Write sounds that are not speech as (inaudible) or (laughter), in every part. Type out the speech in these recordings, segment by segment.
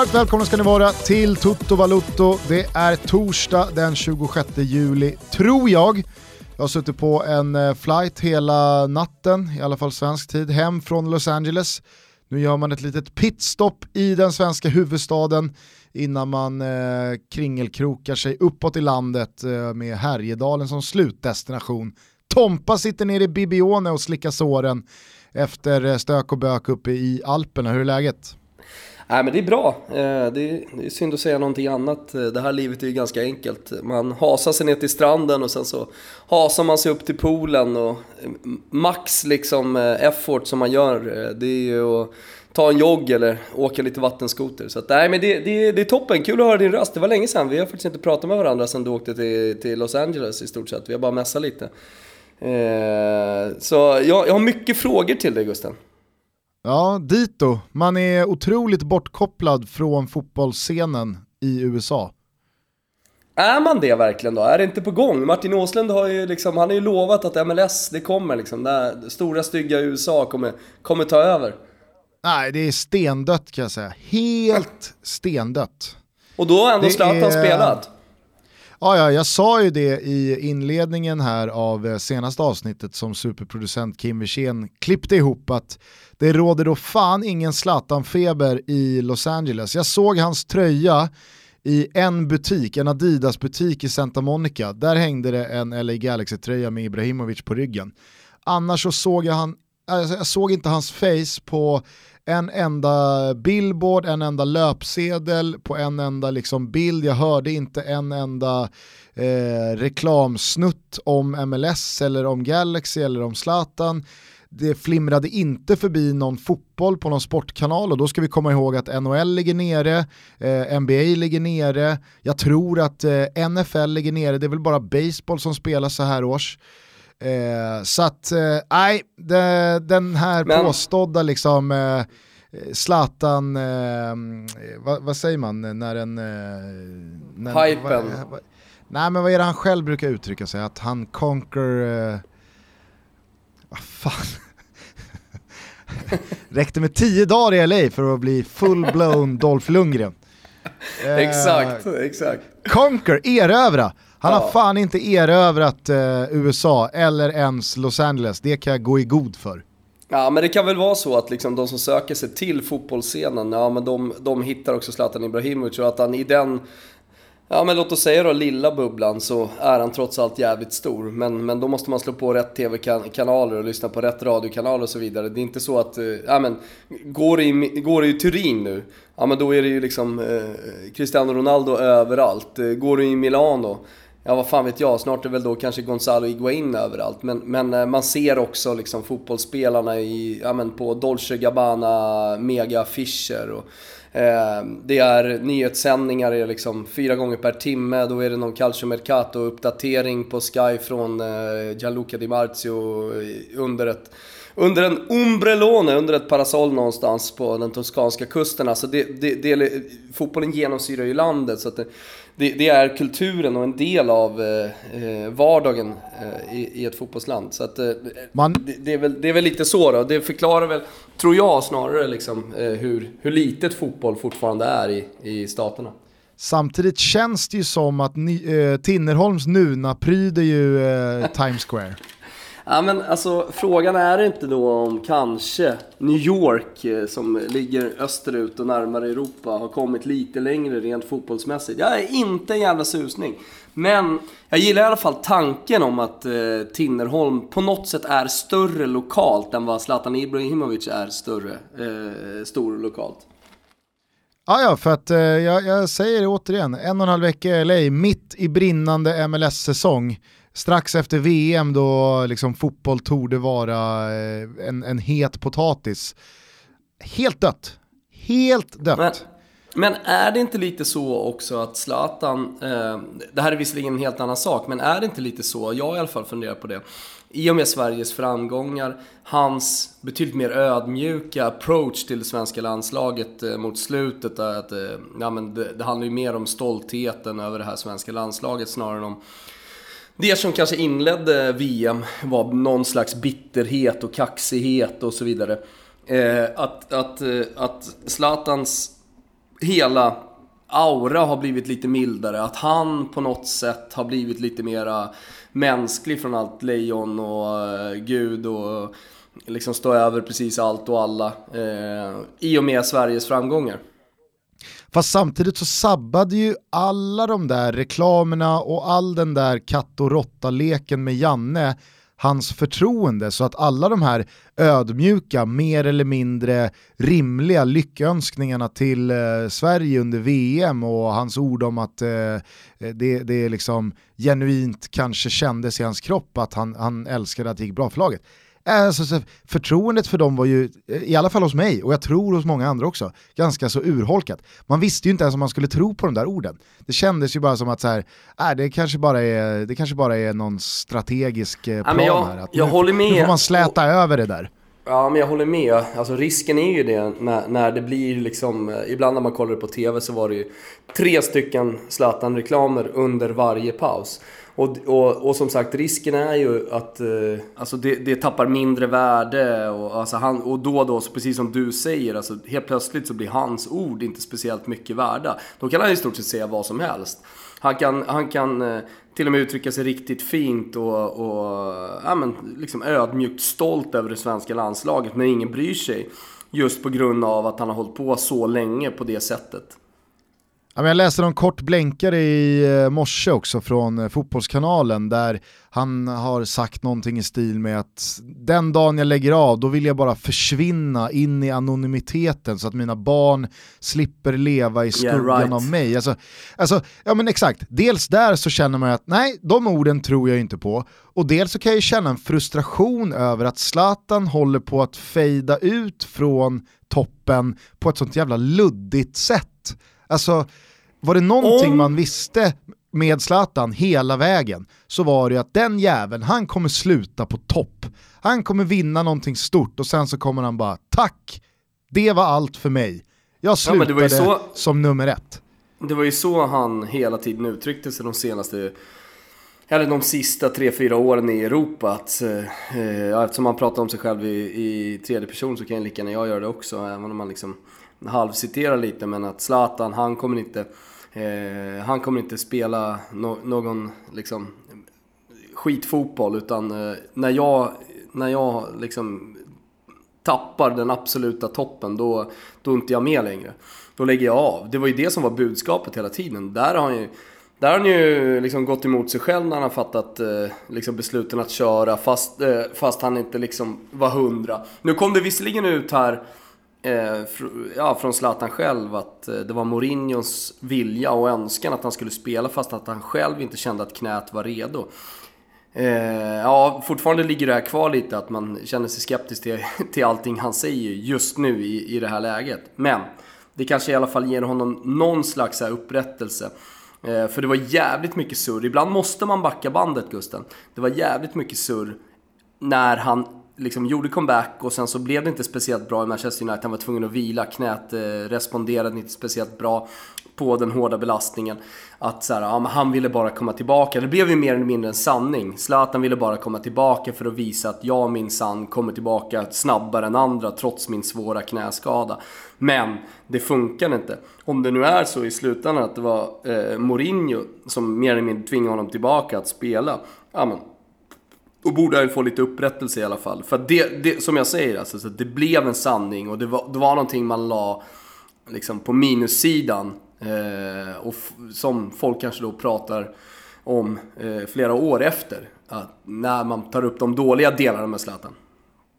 Varmt välkomna ska ni vara till Toto Balutto. Det är torsdag den 26 juli, tror jag. Jag har suttit på en eh, flight hela natten, i alla fall svensk tid, hem från Los Angeles. Nu gör man ett litet pitstop i den svenska huvudstaden innan man eh, kringelkrokar sig uppåt i landet eh, med Härjedalen som slutdestination. Tompa sitter nere i Bibione och slickar såren efter eh, stök och bök uppe i Alperna. Hur är läget? Nej men det är bra. Eh, det är synd att säga någonting annat. Eh, det här livet är ju ganska enkelt. Man hasar sig ner till stranden och sen så hasar man sig upp till poolen och eh, max liksom effort som man gör det är ju att ta en jogg eller åka lite vattenskoter. Så att, nej men det, det, det är toppen, kul att höra din röst. Det var länge sedan, vi har faktiskt inte pratat med varandra sedan du åkte till, till Los Angeles i stort sett. Vi har bara messat lite. Så jag, jag har mycket frågor till dig Gusten. Ja, dito. Man är otroligt bortkopplad från fotbollsscenen i USA. Är man det verkligen då? Är det inte på gång? Martin Åslund har ju liksom, han har ju lovat att MLS, det kommer liksom. Det stora stygga USA kommer, kommer ta över. Nej, det är stendött kan jag säga. Helt stendött. Och då har ändå Zlatan är... spelat? Ja, ja, jag sa ju det i inledningen här av eh, senaste avsnittet som superproducent Kim Wirsén klippte ihop att det råder då fan ingen Zlatan-feber i Los Angeles. Jag såg hans tröja i en butik, en Adidas-butik i Santa Monica. Där hängde det en LA Galaxy-tröja med Ibrahimovic på ryggen. Annars så såg jag han, alltså jag såg inte hans face på en enda billboard, en enda löpsedel på en enda liksom bild. Jag hörde inte en enda eh, reklamsnutt om MLS eller om Galaxy eller om Zlatan. Det flimrade inte förbi någon fotboll på någon sportkanal och då ska vi komma ihåg att NHL ligger nere, eh, NBA ligger nere, jag tror att eh, NFL ligger nere, det är väl bara baseball som spelas så här års. Eh, så att, eh, nej, eh, den här Men... påstådda liksom eh, Zlatan, eh, vad, vad, säger man när en... Eh, när, Hypen. Nej men vad är det han själv brukar uttrycka sig? Att han conquer... Vad fan? (laughs) Räckte med tio dagar i LA för att bli full-blown Dolph Lundgren. (laughs) Exakt, exakt. Conquer, erövra. Han ja. har fan inte erövrat eh, USA eller ens Los Angeles, det kan jag gå i god för. Ja, men det kan väl vara så att liksom de som söker sig till fotbollsscenen, ja men de, de hittar också Zlatan Ibrahimovic och att han i den, ja men låt oss säga då lilla bubblan så är han trots allt jävligt stor. Men, men då måste man slå på rätt tv-kanaler och lyssna på rätt radiokanaler och så vidare. Det är inte så att, eh, ja men, går det i, går det i Turin nu, ja men då är det ju liksom eh, Cristiano Ronaldo överallt. Eh, går du i Milano, ja vad fan vet jag, snart är väl då kanske Gonzalo Higuain överallt. Men, men eh, man ser också liksom fotbollsspelarna i, ja, men på Dolce Gabbana mega-affischer. Eh, det är nyhetssändningar är liksom fyra gånger per timme, då är det någon Calcio Mercato-uppdatering på Sky från eh, Gianluca Di Marzio eh, under ett under en umbrellone, under ett parasoll någonstans på den toskanska kusten. Alltså det, det, det, fotbollen genomsyrar ju landet. Så att det, det, det, är kulturen och en del av eh, eh, vardagen eh, i, i, ett fotbollsland. Så att, eh, Man... det, det, är väl, det är väl lite så då. Det förklarar väl, tror jag, snarare liksom, eh, hur, hur litet fotboll fortfarande är i, i staterna. Samtidigt känns det ju som att ni, eh, Tinnerholms Nuna pryder ju Times Square. Ja men alltså frågan är inte då om kanske New York eh, som ligger österut och närmare Europa har kommit lite längre rent fotbollsmässigt. Jag är inte en jävla susning. Men jag gillar i alla fall tanken om att eh, Tinnerholm på något sätt är större lokalt än vad Zlatan Ibrahimovic är större, eh, stor lokalt. Ja, ja, för att eh, jag, jag, säger det återigen, en och en halv vecka i LA, mitt i brinnande MLS-säsong strax efter VM då liksom fotboll torde vara eh, en, en het potatis. Helt dött. Helt dött. Men, men är det inte lite så också att Zlatan, eh, det här är visserligen en helt annan sak, men är det inte lite så, jag i alla fall funderar på det, i och med Sveriges framgångar, hans betydligt mer ödmjuka approach till det svenska landslaget eh, mot slutet, att, eh, ja, men det, det handlar ju mer om stoltheten över det här svenska landslaget snarare än om det som kanske inledde VM var någon slags bitterhet och kaxighet och så vidare. Eh, att, att, eh, att Zlatans hela aura har blivit lite mildare. Att han på något sätt har blivit lite mera mänsklig från allt lejon och eh, gud och eh, liksom stå över precis allt och alla. Eh, I och med Sveriges framgångar. Fast samtidigt så sabbade ju alla de där reklamerna och all den där katt och råtta-leken med Janne hans förtroende så att alla de här ödmjuka, mer eller mindre rimliga lyckönskningarna till eh, Sverige under VM och hans ord om att eh, eh det, det liksom genuint kanske kändes i hans kropp att han, han älskade att det gick bra för laget. Alltså, förtroendet för dem var ju, i alla fall hos mig, och jag tror hos många andra också, ganska så urholkat. Man visste ju inte ens om man skulle tro på de där orden. Det kändes ju bara som att så här, äh, det, kanske bara är, det kanske bara är någon strategisk eh, plan ja, här. Att jag nu, håller med. Nu får man släta och, över det där. Ja, men jag håller med. Alltså risken är ju det när, när det blir liksom, eh, ibland när man kollar på TV så var det ju tre stycken Zlatan-reklamer under varje paus. Och, och, och som sagt, risken är ju att eh, alltså det, det tappar mindre värde. Och, alltså han, och då och då, så precis som du säger, alltså helt plötsligt så blir hans ord inte speciellt mycket värda. Då kan han i stort sett säga vad som helst. Han kan, han kan eh, till och med uttrycka sig riktigt fint och, och ja, men, liksom ödmjukt stolt över det svenska landslaget, men ingen bryr sig. Just på grund av att han har hållit på så länge på det sättet. Jag läste någon kort blänkare i eh, morse också från eh, Fotbollskanalen där han har sagt någonting i stil med att den dagen jag lägger av då vill jag bara försvinna in i anonymiteten så att mina barn slipper leva i skuggan yeah, right. av mig. Alltså, alltså, ja men exakt, dels där så känner man att nej, de orden tror jag inte på och dels så kan jag känna en frustration över att Zlatan håller på att fejda ut från toppen på ett sånt jävla luddigt sätt. Alltså, var det någonting Om... man visste med Zlatan hela vägen så var det att den jäveln, han kommer sluta på topp. Han kommer vinna någonting stort och sen så kommer han bara tack, det var allt för mig. Jag slutade ja, så... som nummer ett. Det var ju så han hela tiden uttryckte sig de senaste eller de sista tre fyra åren i Europa. Att, eh, eftersom han pratar om sig själv i, i tredje person så kan jag lika gärna jag göra det också. Även om man liksom halvciterar lite. Men att Zlatan, han kommer inte Eh, han kommer inte spela no någon liksom, skitfotboll utan eh, när jag, när jag liksom tappar den absoluta toppen då, då är inte jag med längre. Då lägger jag av. Det var ju det som var budskapet hela tiden. Där har han ju, där har han ju liksom gått emot sig själv när han har fattat eh, liksom besluten att köra fast, eh, fast han inte liksom var hundra. Nu kom det visserligen ut här eh, fr ja, från Zlatan själv att eh, det var Mourinhos vilja och önskan att han skulle spela fast att han själv inte kände att knät var redo. Eh, ja, fortfarande ligger det här kvar lite att man känner sig skeptisk till, (laughs) till allting han säger just nu i, i det här läget. Men det kanske i alla fall ger honom någon slags upprättelse. Eh, för det var jävligt mycket surr. Ibland måste man backa bandet Gusten. Det var jävligt mycket surr när han liksom gjorde comeback och sen så blev det inte speciellt bra i Manchester United. Han var tvungen att vila, knät eh, responderade inte speciellt bra på den hårda belastningen. Att så här, ja, han ville bara komma tillbaka. Det blev ju mer eller mindre en sanning. Zlatan ville bara komma tillbaka för att visa att jag minsann kommer tillbaka snabbare än andra trots min svåra knäskada. Men det funkar inte. Om det nu är så i slutändan att det var eh, Mourinho som mer eller mindre tvingade honom tillbaka att spela. Ja, men då borde han få lite upprättelse i alla fall. För det, det som jag säger, alltså, så det blev en sanning och det var, det var någonting man la liksom, på minussidan. Eh, och som folk kanske då pratar om eh, flera år efter. Att när man tar upp de dåliga delarna med Zlatan.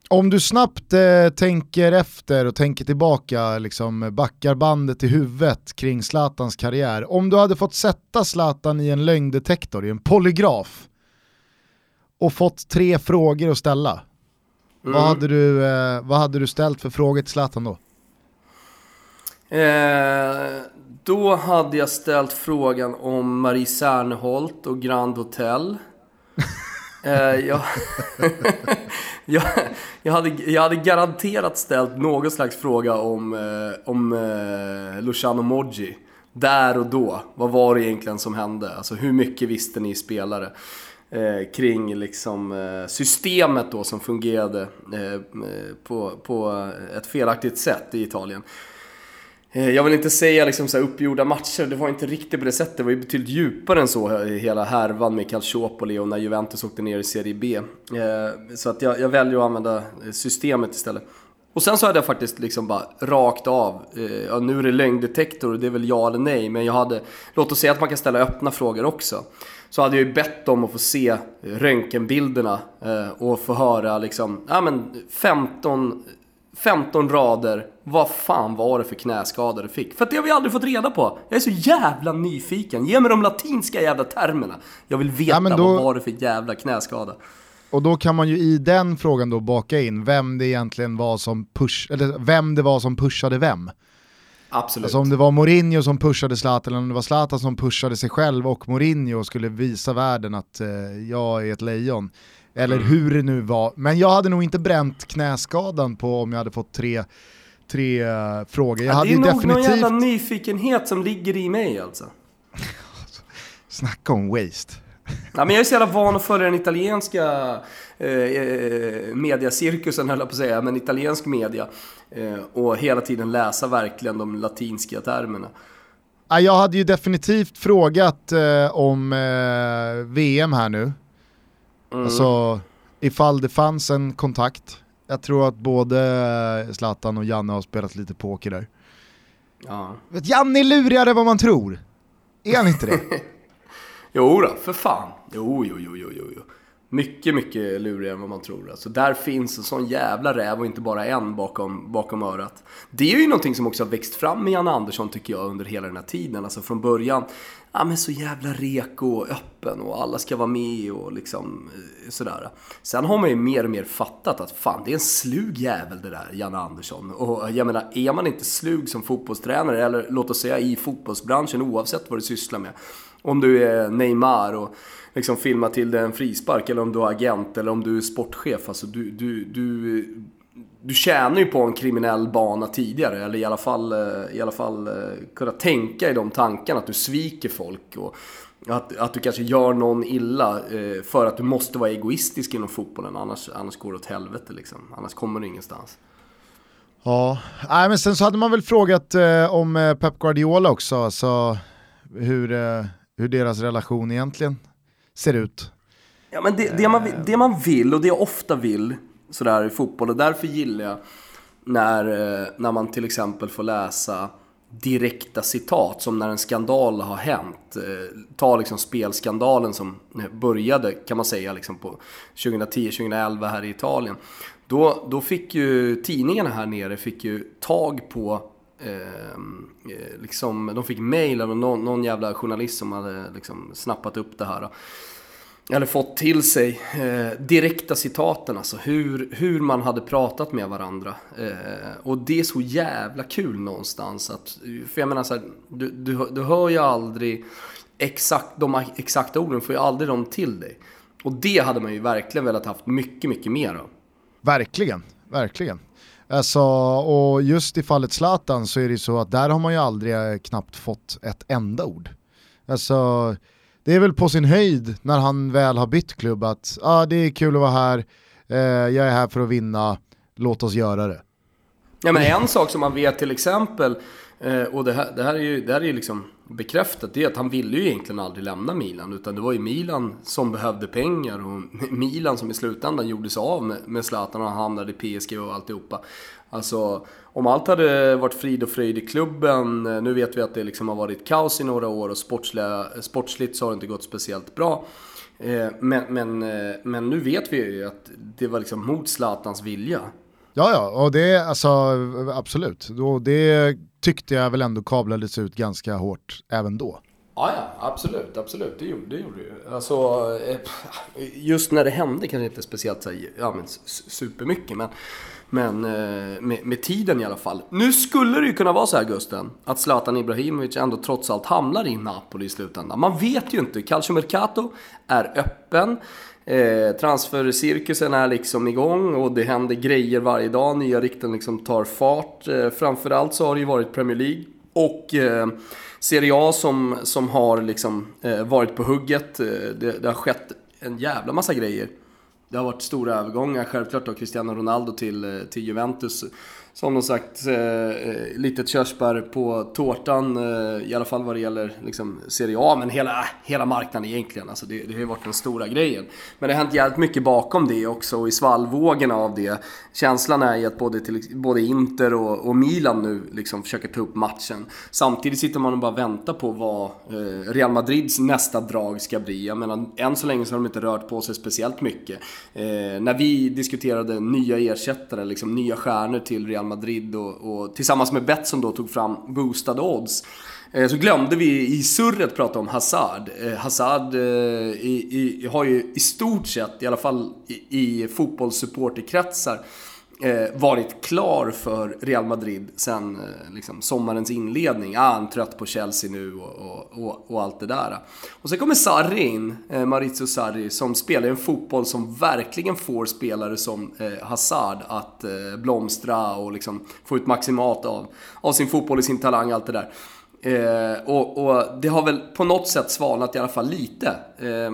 Om du snabbt eh, tänker efter och tänker tillbaka, liksom backar bandet i huvudet kring Zlatans karriär. Om du hade fått sätta Zlatan i en lögndetektor, i en polygraf, och fått tre frågor att ställa. Mm. Vad, hade du, eh, vad hade du ställt för frågor till Zlatan då? Eh, då hade jag ställt frågan om Marie Serneholt och Grand Hotel. (laughs) eh, jag, (laughs) jag, jag, hade, jag hade garanterat ställt någon slags fråga om, eh, om eh, Luciano Moggi. Där och då, vad var det egentligen som hände? Alltså hur mycket visste ni spelare? Eh, kring liksom, eh, systemet då som fungerade eh, på, på ett felaktigt sätt i Italien. Eh, jag vill inte säga liksom så uppgjorda matcher, det var inte riktigt på det sättet. Det var ju betydligt djupare än så, eh, hela härvan med Calciopoli och när Juventus åkte ner i Serie B. Eh, så att jag, jag väljer att använda systemet istället. Och sen så hade jag faktiskt liksom bara rakt av, ja, nu är det lögndetektor och det är väl ja eller nej, men jag hade, låt oss säga att man kan ställa öppna frågor också. Så hade jag ju bett om att få se röntgenbilderna och få höra liksom, ja men 15 15 rader. Vad fan var det för knäskada du fick? För det har vi aldrig fått reda på. Jag är så jävla nyfiken. Ge mig de latinska jävla termerna. Jag vill veta ja, då... vad var det för jävla knäskada. Och då kan man ju i den frågan då baka in vem det egentligen var som push, eller vem det var som pushade vem. Absolut. Alltså om det var Mourinho som pushade Zlatan eller om det var Zlatan som pushade sig själv och Mourinho skulle visa världen att eh, jag är ett lejon. Eller mm. hur det nu var. Men jag hade nog inte bränt knäskadan på om jag hade fått tre, tre uh, frågor. Jag ja, hade det är nog definitivt... någon jävla nyfikenhet som ligger i mig alltså. (laughs) Snacka om waste. Ja, men jag är så jävla van att följa den italienska eh, eh, mediacirkusen, höll jag på att säga, men italiensk media. Eh, och hela tiden läsa verkligen de latinska termerna. jag hade ju definitivt frågat eh, om eh, VM här nu. Mm. Alltså ifall det fanns en kontakt. Jag tror att både Zlatan och Janne har spelat lite poker där. Ja. Vet, Janne är lurigare än vad man tror. Är han inte det? (laughs) jo då, för fan. Jo, jo, jo, jo, jo. Mycket, mycket lurigare än vad man tror. Alltså, där finns en sån jävla räv och inte bara en bakom, bakom örat. Det är ju någonting som också har växt fram med Janne Andersson tycker jag under hela den här tiden. Alltså från början, ja men så jävla reko och öppen och alla ska vara med och liksom eh, sådär. Sen har man ju mer och mer fattat att fan, det är en slug jävel det där, Janne Andersson. Och eh, jag menar, är man inte slug som fotbollstränare, eller låt oss säga i fotbollsbranschen oavsett vad du sysslar med. Om du är Neymar och liksom filma till dig en frispark eller om du är agent eller om du är sportchef. Alltså du, du, du, du tjänar ju på en kriminell bana tidigare. Eller i alla fall, eh, i alla fall eh, kunna tänka i de tankarna att du sviker folk. Och att, att du kanske gör någon illa eh, för att du måste vara egoistisk inom fotbollen. Annars, annars går det åt helvete liksom. Annars kommer du ingenstans. Ja, Nej, men sen så hade man väl frågat eh, om eh, Pep Guardiola också. Alltså, hur, eh, hur deras relation egentligen ser ut. Ja, men det, det, man, det man vill och det jag ofta vill sådär i fotboll och därför gillar jag när, eh, när man till exempel får läsa direkta citat som när en skandal har hänt. Eh, ta liksom spelskandalen som började kan man säga liksom på 2010-2011 här i Italien. Då, då fick ju tidningarna här nere fick ju tag på Ehm, eh, liksom, de fick mail av någon, någon jävla journalist som hade liksom snappat upp det här eller fått till sig eh, direkta citaten, alltså hur, hur man hade pratat med varandra. Eh, och det är så jävla kul någonstans. Att, för jag menar så här, du, du, du hör ju aldrig exakt, de exakta orden, får ju aldrig dem till dig. Och det hade man ju verkligen velat haft mycket, mycket mer av. Verkligen, verkligen. Alltså, och just i fallet Zlatan så är det ju så att där har man ju aldrig eh, knappt fått ett enda ord. Alltså, det är väl på sin höjd när han väl har bytt klubb att ah, det är kul att vara här, eh, jag är här för att vinna, låt oss göra det. Ja men en sak som man vet till exempel, eh, och det här, det här är ju det här är ju liksom bekräftat, det är att han ville ju egentligen aldrig lämna Milan. Utan det var ju Milan som behövde pengar och (laughs) Milan som i slutändan gjorde sig av med, med Zlatan och han hamnade i PSG och alltihopa. Alltså, om allt hade varit frid och fröjd i klubben, eh, nu vet vi att det liksom har varit kaos i några år och sportsliga, eh, sportsligt så har det inte gått speciellt bra. Eh, men, men, men nu vet vi ju att det var liksom mot Zlatans vilja. Ja, ja, och det, alltså absolut. Och det tyckte jag väl ändå kablades ut ganska hårt även då. Ja, ja, absolut, absolut. Det gjorde det. Gjorde. Alltså, eh, just när det hände kanske inte speciellt så, ja, men supermycket, men men eh, med, med, tiden i alla fall. Nu skulle det ju kunna vara så här Gusten, att Zlatan Ibrahimovic ändå trots allt hamnar i Napoli i slutändan. Man vet ju inte. Calcio Mercato är öppen. Eh, transfercirkusen är liksom igång och det händer grejer varje dag. Nya rykten liksom tar fart. Eh, framförallt så har det ju varit Premier League och eh, Serie A som, som har liksom, eh, varit på hugget. Eh, det, det har skett en jävla massa grejer. Det har varit stora övergångar, självklart då Cristiano Ronaldo till, eh, till Juventus som de sagt, eh, eh, litet körsbär på tårtan, eh, i alla fall vad det gäller liksom, Serie A, men hela, hela marknaden egentligen. Alltså det, det har ju varit den stora grejen. Men det har hänt jävligt mycket bakom det också, och i svallvågorna av det. Känslan är ju att både, till, både Inter och, och, Milan nu liksom försöker ta upp matchen. Samtidigt sitter man och bara väntar på vad eh, Real Madrids nästa drag ska bli. Jag menar, än så länge så har de inte rört på sig speciellt mycket. Eh, när vi diskuterade nya ersättare, liksom nya stjärnor till Real Real Madrid och, och tillsammans med Betsson då tog fram boostad odds. Eh, så glömde vi i surret prata om Hazard. Eh, Hazard eh, i, i, har ju i stort sett, i alla fall i, i fotbollssupporterkretsar, Eh, varit klar för Real Madrid sen eh, liksom, sommarens inledning. Ah, han är trött på Chelsea nu och, och, och, och, allt det där. Och sen kommer Sarri in, eh, Maurizio Sarri, som spelar en fotboll som verkligen får spelare som eh, Hazard att eh, blomstra och liksom få ut maximalt av, av sin fotboll, och sin talang, allt det där. Eh, och, och, det har väl på något sätt svalnat i alla fall lite. Eh,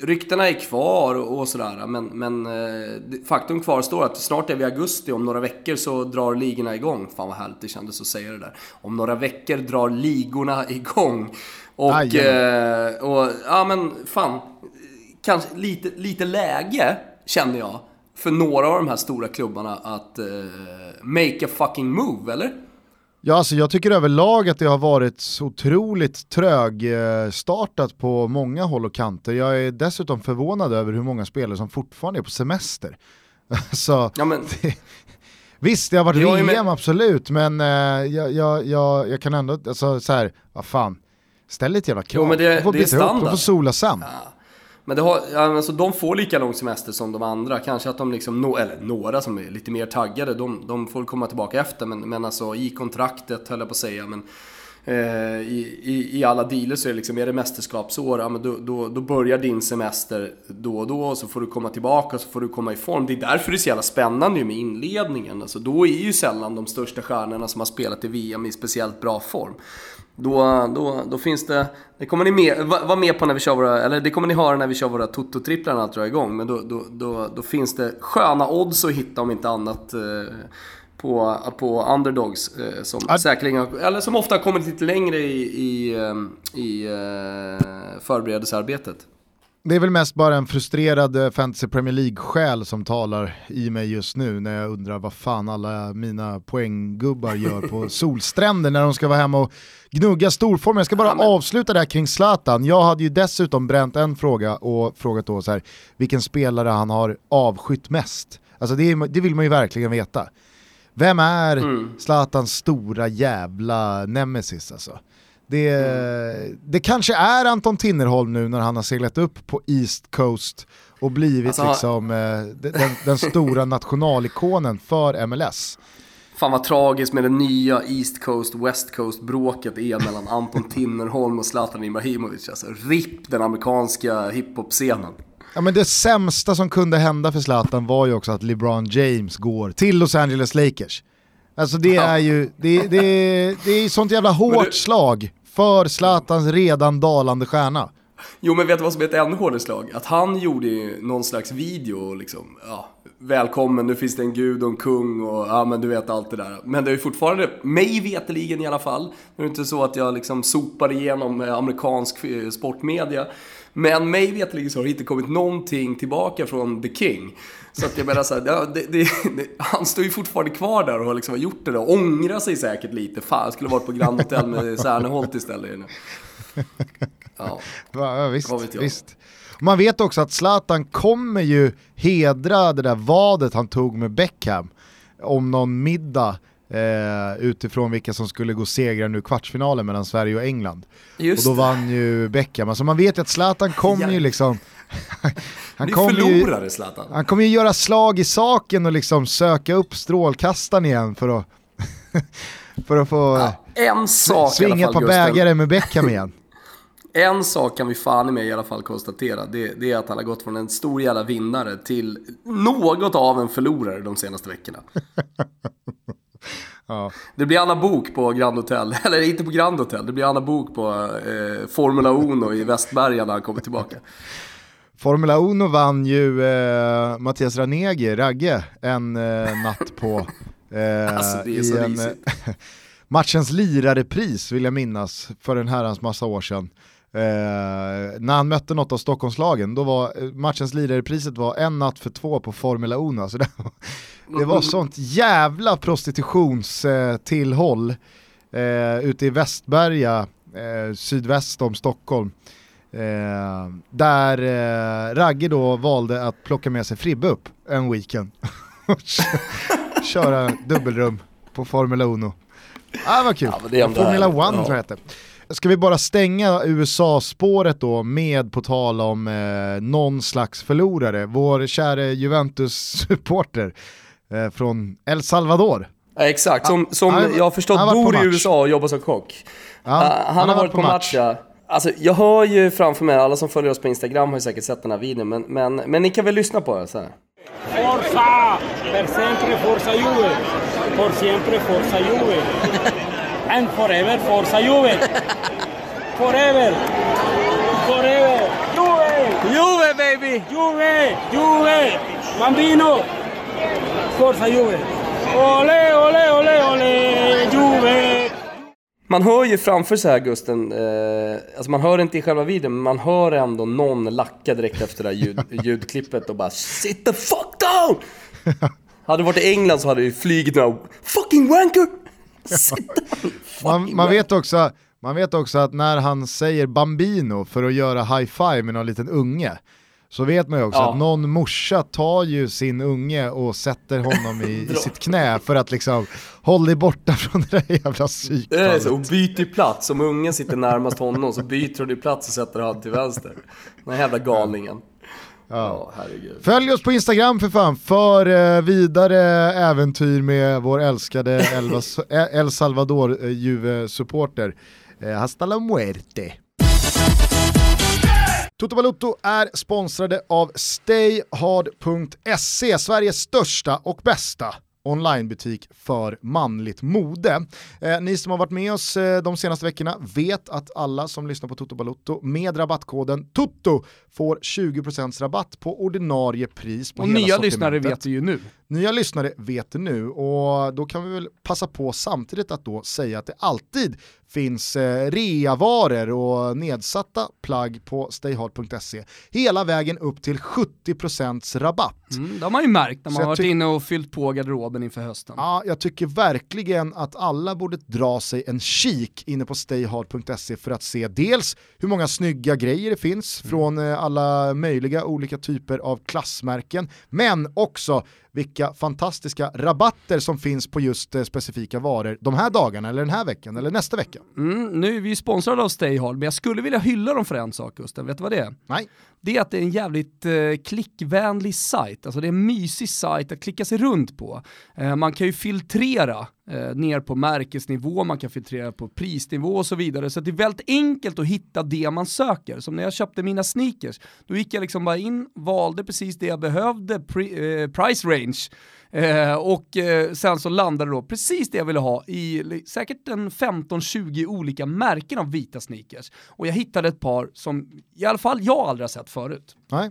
ryktena är kvar och, sådär, men, men eh, faktum kvarstår att snart är vi i augusti, om några veckor så drar ligorna igång. Fan vad härligt det kändes att säga det där. Om några veckor drar ligorna (laughs) igång. Och, eh, och ja men fan, kanske lite, lite läge känner jag för några av de här stora klubbarna att eh, make a fucking move, eller? Ja, alltså jag tycker överlag att det har varit otroligt trögstartat på många håll och kanter. Jag är dessutom förvånad över hur många spelare som fortfarande är på semester. (laughs) så, ja, men... det, (laughs) visst, det har varit VM med... absolut, men eh, jag, jag, jag, jag, kan ändå, alltså så här, vad fan, ställ lite jävla krav. Jo, men det, de får det är standard. De får sola sen. Ja. Men det har, alltså, de får lika lång semester som de andra. Kanske att de liksom, no, eller några som är lite mer taggade, de, de får komma tillbaka efter. Men, men alltså i kontraktet höll jag på att säga. Men, eh, i, i, i, alla dealer så är det liksom, är det mästerskapsår, ja, men då, då, då, börjar din semester då och då och så får du komma tillbaka och så får du komma i form. Det är därför det är så jävla spännande med inledningen. Alltså, då är ju sällan de största stjärnorna som har spelat i VM i speciellt bra form. Då, då, då finns det, det kommer ni med, vara med på när vi kör våra, eller det kommer ni höra när vi kör våra toto-tripplar när allt drar igång. Men då, då, då, då, finns det sköna odds att hitta om inte annat eh, på, på underdogs. Eh, som Ad... säkerligen, eller som ofta har kommit lite längre i, i, eh, i förberedelsearbetet. Det är väl mest bara en frustrerad Fantasy Premier League-själ som talar i mig just nu när jag undrar vad fan alla mina poänggubbar gör på (laughs) solstränder när de ska vara hemma och gnugga storform. Jag ska bara ja, avsluta det här kring Zlatan. Jag hade ju dessutom bränt en fråga och frågat då så här, vilken spelare han har avskytt mest. Alltså det, är, det vill man ju verkligen veta. Vem är mm. Zlatans stora jävla nemesis alltså? Det, mm. det kanske är Anton Tinnerholm nu när han har seglat upp på East Coast och blivit alltså, liksom, eh, den, den, stora (laughs) nationalikonen för MLS. Fan vad tragiskt med det nya East Coast West Coast bråket är mellan Anton Tinnerholm och Zlatan Ibrahimovic. Alltså RIP den amerikanska hiphop-scenen. Ja men det sämsta som kunde hända för Zlatan var ju också att LeBron James går till Los Angeles Lakers. Alltså det är ju, det, det, det är sånt jävla hårt du... slag för Zlatans redan dalande stjärna. Jo men vet du vad som är ett ännu hårdare slag? Att han gjorde ju någon slags video liksom, ja, välkommen, nu finns det en gud och en kung och ja men du vet allt det där. Men det är ju fortfarande, mig veteligen i alla fall, det är inte så att jag liksom sopar igenom eh, amerikansk eh, sportmedia. Men mig veteligen så har det inte kommit någonting tillbaka från The King. Så att jag menar så här, det, det, det, han står ju fortfarande kvar där och har liksom gjort det och ångrar sig säkert lite. Fan, jag skulle varit på Grand Hotel med (laughs) Serneholt istället. Ja, ja visst, visst. Man vet också att Zlatan kommer ju hedra det där vadet han tog med Beckham om någon middag eh, utifrån vilka som skulle gå segra nu kvartsfinalen mellan Sverige och England. Just och då vann ju Beckham. Alltså man vet ju att Zlatan kommer ja. ju liksom han kommer ju, Zlatan. Han kommer ju göra slag i saken och liksom söka upp strålkastaren igen för att, (laughs) för att få ja, en sak svinga ett par bägare med Beckham igen. (laughs) En sak kan vi fan i mig i alla fall konstatera. Det, det, är att han har gått från en stor jävla vinnare till något av en förlorare de senaste veckorna. (laughs) ja. Det blir Anna Bok på Grand Hotel. Eller inte på Grand Hotel, det blir Anna Bok på eh, Formula Uno i Västberga när han kommer tillbaka. Formula 1 vann ju eh, Mattias Ranegi, Ragge, en eh, natt på (laughs) eh, alltså, i en, (laughs) matchens lirarepris vill jag minnas för en herrans massa år sedan. Eh, när han mötte något av Stockholmslagen, då var eh, matchens lirarepriset var en natt för två på Formula 1. Alltså (laughs) det, det var sånt jävla prostitutionstillhåll eh, ute i Västberga, eh, sydväst om Stockholm. Eh, där eh, Ragge då valde att plocka med sig Fribbe upp en weekend. (laughs) Köra dubbelrum på Formula 1. Ah, vad kul. Ja, Formula 1 ja. tror jag heter. Ska vi bara stänga USA-spåret då med på tal om eh, någon slags förlorare. Vår käre Juventus-supporter eh, från El Salvador. Ja, exakt, som, som han, jag har förstått bor i USA och jobbar som kock. Ja, uh, han, han, har varit, på match. match. Alltså, jag hör ju framför mig, alla som följer oss på Instagram har ju säkert sett den här videon, men, men, men ni kan väl lyssna på den så här. Forza! Per sempre Forza Juve! For siempre Forza Juve! And forever Forza Juve! Forever! Forever! Juve! Juve baby! Juve! Juve! Bambino! Forza Juve! Ole, ole, ole, ole! Juve! Man hör ju framför sig här Gusten, eh, alltså man hör inte i själva videon, men man hör ändå någon lacka direkt efter det här ljud, (laughs) ljudklippet och bara Sit the fuck down! hade det varit i England så hade det flugit några fucking wanker! Sit down! (laughs) man, man, vet också, man vet också att när han säger bambino för att göra high five med någon liten unge, så vet man ju också ja. att någon morsa tar ju sin unge och sätter honom i, i (laughs) sitt knä för att liksom håll dig borta från det där jävla psykfallet. Och byter plats, om ungen sitter närmast honom så byter du plats och sätter han till vänster. Den här jävla galningen. Ja. Ja, Följ oss på Instagram för fan, för eh, vidare äventyr med vår älskade (laughs) El Salvador eh, Juve-supporter. Eh, hasta la muerte. Toto Balutto är sponsrade av Stayhard.se, Sveriges största och bästa onlinebutik för manligt mode. Eh, ni som har varit med oss eh, de senaste veckorna vet att alla som lyssnar på Toto Balutto med rabattkoden TOTO får 20% rabatt på ordinarie pris på och hela nya lyssnare vet det ju nu. Nya lyssnare vet det nu och då kan vi väl passa på samtidigt att då säga att det alltid finns eh, reavaror och nedsatta plagg på stayhard.se hela vägen upp till 70% rabatt. Mm, det har man ju märkt när man har varit inne och fyllt på garderoben inför hösten. Ja, jag tycker verkligen att alla borde dra sig en kik inne på stayhard.se för att se dels hur många snygga grejer det finns mm. från eh, alla möjliga olika typer av klassmärken, men också vilka fantastiska rabatter som finns på just eh, specifika varor de här dagarna, eller den här veckan, eller nästa vecka. Mm, nu är vi sponsrade av Stayhard, men jag skulle vilja hylla dem för en sak Gusten, vet du vad det är? Nej. Det är att det är en jävligt eh, klickvänlig sajt, alltså det är en mysig sajt att klicka sig runt på. Eh, man kan ju filtrera eh, ner på märkesnivå, man kan filtrera på prisnivå och så vidare. Så det är väldigt enkelt att hitta det man söker. Som när jag köpte mina sneakers, då gick jag liksom bara in, valde precis det jag behövde, pri, eh, price range, Eh, och eh, sen så landade då precis det jag ville ha i säkert en 15-20 olika märken av vita sneakers. Och jag hittade ett par som i alla fall jag aldrig har sett förut. Nej.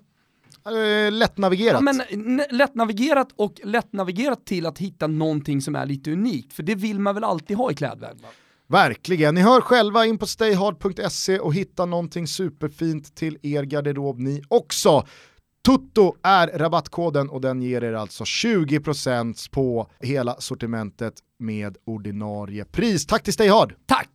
Eh, lättnavigerat. Ja, men, lättnavigerat och lättnavigerat till att hitta någonting som är lite unikt, för det vill man väl alltid ha i klädvärlden? Verkligen, ni hör själva in på stayhard.se och hitta någonting superfint till er garderob ni också. Tutto är rabattkoden och den ger er alltså 20% på hela sortimentet med ordinarie pris. Tack till Stayhard! Tack!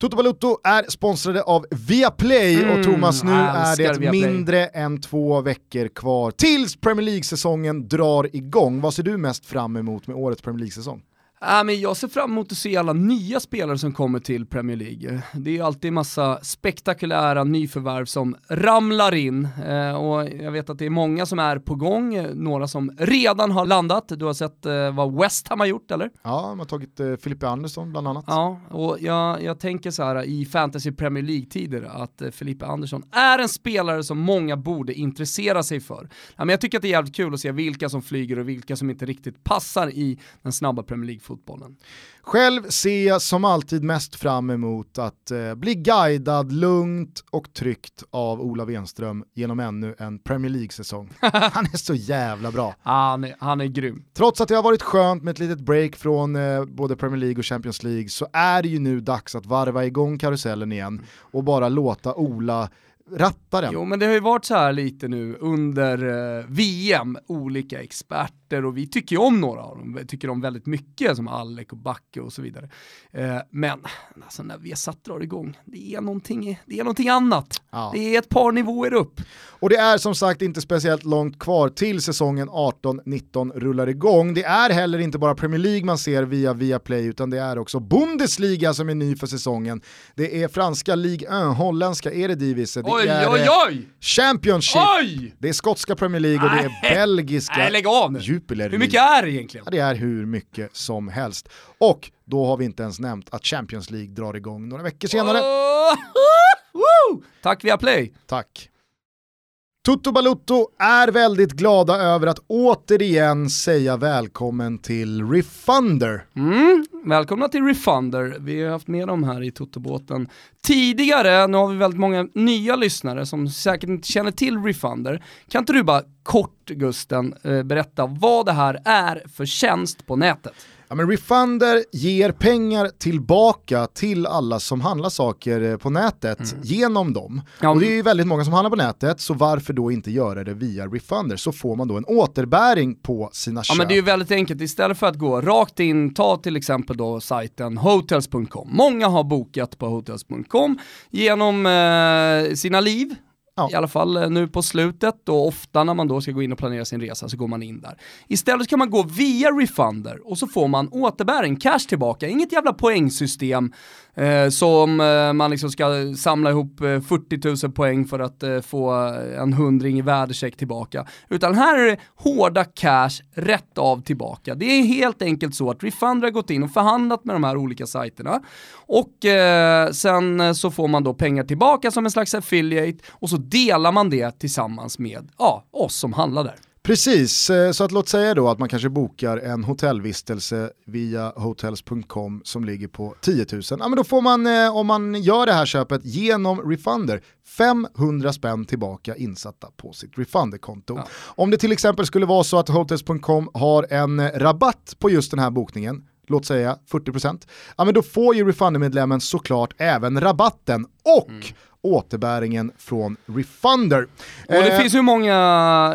Toto Balutto är sponsrade av Viaplay mm, och Thomas nu är det Viaplay. mindre än två veckor kvar tills Premier League-säsongen drar igång. Vad ser du mest fram emot med årets Premier League-säsong? Äh, men jag ser fram emot att se alla nya spelare som kommer till Premier League. Det är ju alltid massa spektakulära nyförvärv som ramlar in eh, och jag vet att det är många som är på gång, några som redan har landat. Du har sett eh, vad West Ham har gjort eller? Ja, de har tagit eh, Filippe Andersson bland annat. Ja, och jag, jag tänker så här i fantasy Premier League-tider att eh, Filippe Andersson är en spelare som många borde intressera sig för. Ja, men jag tycker att det är jävligt kul att se vilka som flyger och vilka som inte riktigt passar i den snabba Premier League fotbollen. Själv ser jag som alltid mest fram emot att eh, bli guidad lugnt och tryggt av Ola Wenström genom ännu en Premier League-säsong. (laughs) Han är så jävla bra. Han är, han är grym. Trots att det har varit skönt med ett litet break från eh, både Premier League och Champions League så är det ju nu dags att varva igång karusellen igen och bara låta Ola ratta den. Jo men det har ju varit så här lite nu under eh, VM, olika experter och vi tycker ju om några av dem, vi tycker om väldigt mycket som Alec och Backe och så vidare. Eh, men alltså när Viasat drar igång, det är någonting, det är någonting annat. Ja. Det är ett par nivåer upp. Och det är som sagt inte speciellt långt kvar till säsongen 18-19 rullar igång. Det är heller inte bara Premier League man ser via Viaplay utan det är också Bundesliga som är ny för säsongen. Det är franska Ligue 1, holländska Eredivisie, Oj, är oj, oj! Championship, det är skotska Premier League och det är belgiska Nej lägg av nu! Jupiler Hur mycket är det egentligen? Ja, det är hur mycket som helst. Och då har vi inte ens nämnt att Champions League drar igång några veckor senare. (laughs) Woo! Tack via Play. Tack. Toto Balutto är väldigt glada över att återigen säga välkommen till Refunder. Mm, välkomna till Refunder. Vi har haft med dem här i Totobåten tidigare. Nu har vi väldigt många nya lyssnare som säkert inte känner till Refunder. Kan inte du bara kort Gusten eh, berätta vad det här är för tjänst på nätet? Ja, men Refunder ger pengar tillbaka till alla som handlar saker eh, på nätet genom dem. Mm. Ja, och det är ju väldigt många som handlar på nätet, så varför då inte göra det via Refunder? Så får man då en återbäring på sina Ja köp. men det är ju väldigt enkelt, istället för att gå rakt in, ta till exempel då sajten hotels.com. Många har bokat på hotels.com genom eh, sina liv, Ja. i alla fall eh, nu på slutet och ofta när man då ska gå in och planera sin resa så går man in där. Istället kan man gå via Refunder och så får man återbäring, cash tillbaka, inget jävla poängsystem eh, som eh, man liksom ska samla ihop eh, 40 000 poäng för att eh, få eh, en hundring i värdecheck tillbaka. Utan här är det hårda cash rätt av tillbaka. Det är helt enkelt så att Refunder har gått in och förhandlat med de här olika sajterna och eh, sen eh, så får man då pengar tillbaka som en slags affiliate och så delar man det tillsammans med ja, oss som handlar där. Precis, eh, så att låt säga då att man kanske bokar en hotellvistelse via hotels.com som ligger på 10 000. Ja, men då får man, eh, om man gör det här köpet genom Refunder, 500 spänn tillbaka insatta på sitt Refunder-konto. Ja. Om det till exempel skulle vara så att hotels.com har en eh, rabatt på just den här bokningen, låt säga 40%, ja men då får ju Refunder-medlemmen såklart även rabatten och återbäringen från Refunder. Och det Eh, finns hur många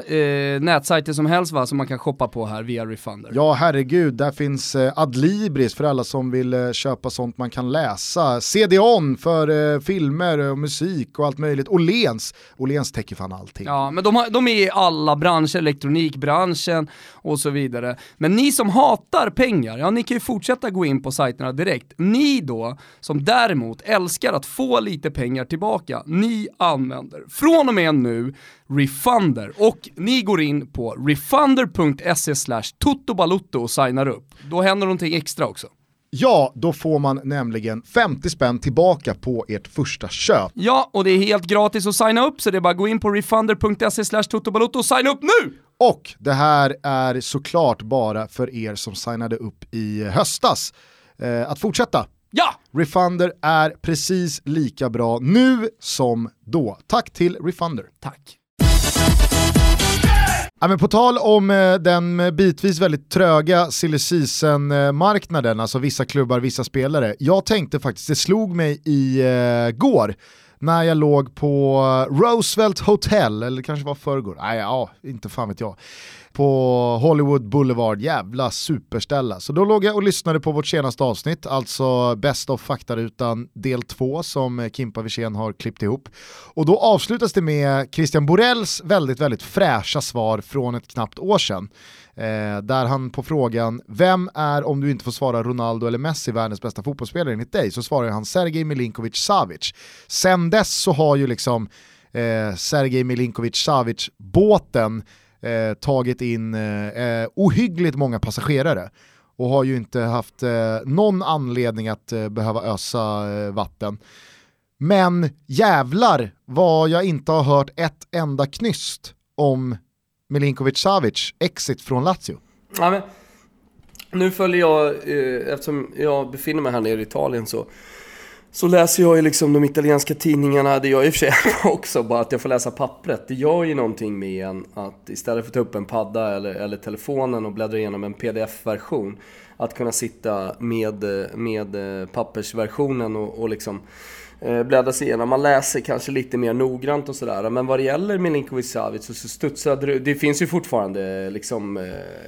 eh, nätsajter som helst va, som man kan shoppa på här via Refunder. Ja herregud, där finns eh, Adlibris för alla som vill eh, köpa sånt man kan läsa. CD-ON för eh, filmer och musik och allt möjligt. Åhléns, Åhléns täcker fan allting. Ja, men de, har, de är i alla branscher, elektronikbranschen och så vidare. Men ni som hatar pengar, ja ni kan ju fortsätta gå in på sajterna direkt. Ni då, som däremot älskar att få lite pengar tillbaka, ni använder från och med nu Refunder och ni går in på refunder.se slash totobalutto och signar upp. Då händer någonting extra också. Ja, då får man nämligen 50 spänn tillbaka på ert första köp. Ja, och det är helt gratis att signa upp så det är bara att gå in på refunder.se slash totobalutto och signa upp nu! Och det här är såklart bara för er som signade upp i höstas. Eh, att fortsätta. Ja! Refunder är precis lika bra nu som då. Tack till Refunder. Tack. Ja, men på tal om eh, den bitvis väldigt tröga silly season-marknaden, alltså vissa klubbar, vissa spelare. Jag tänkte faktiskt, det slog mig i eh, går när jag låg på Roosevelt Hotel, eller kanske var förrgår, nej ja, inte fan vet jag. På Hollywood Boulevard, jävla superställa. Så då låg jag och lyssnade på vårt senaste avsnitt, alltså Best of faktarutan del 2 som Kimpa Wirsén har klippt ihop. Och då avslutas det med Christian Borells väldigt, väldigt fräscha svar från ett knappt år sedan. Eh, där han på frågan, vem är om du inte får svara Ronaldo eller Messi världens bästa fotbollsspelare enligt dig? Så svarar han Sergej Milinkovic Savic. Sen dess så har ju liksom eh, Sergej Milinkovic Savic båten eh, tagit in eh, eh, ohyggligt många passagerare och har ju inte haft eh, någon anledning att eh, behöva ösa eh, vatten. Men jävlar vad jag inte har hört ett enda knyst om Milinkovic Savic exit från Lazio. Ja, men, nu följer jag, eh, eftersom jag befinner mig här nere i Italien så så läser jag ju liksom de italienska tidningarna, det gör jag i och för sig (laughs) också, bara att jag får läsa pappret. Det gör ju någonting med en att istället för att ta upp en padda eller, eller telefonen och bläddra igenom en pdf-version, att kunna sitta med, med pappersversionen och, och liksom Eh, bläddra sig igenom. Man läser kanske lite mer noggrant och sådär. Men vad det gäller Milinkovic Savic så studsade det... Det finns ju fortfarande liksom eh,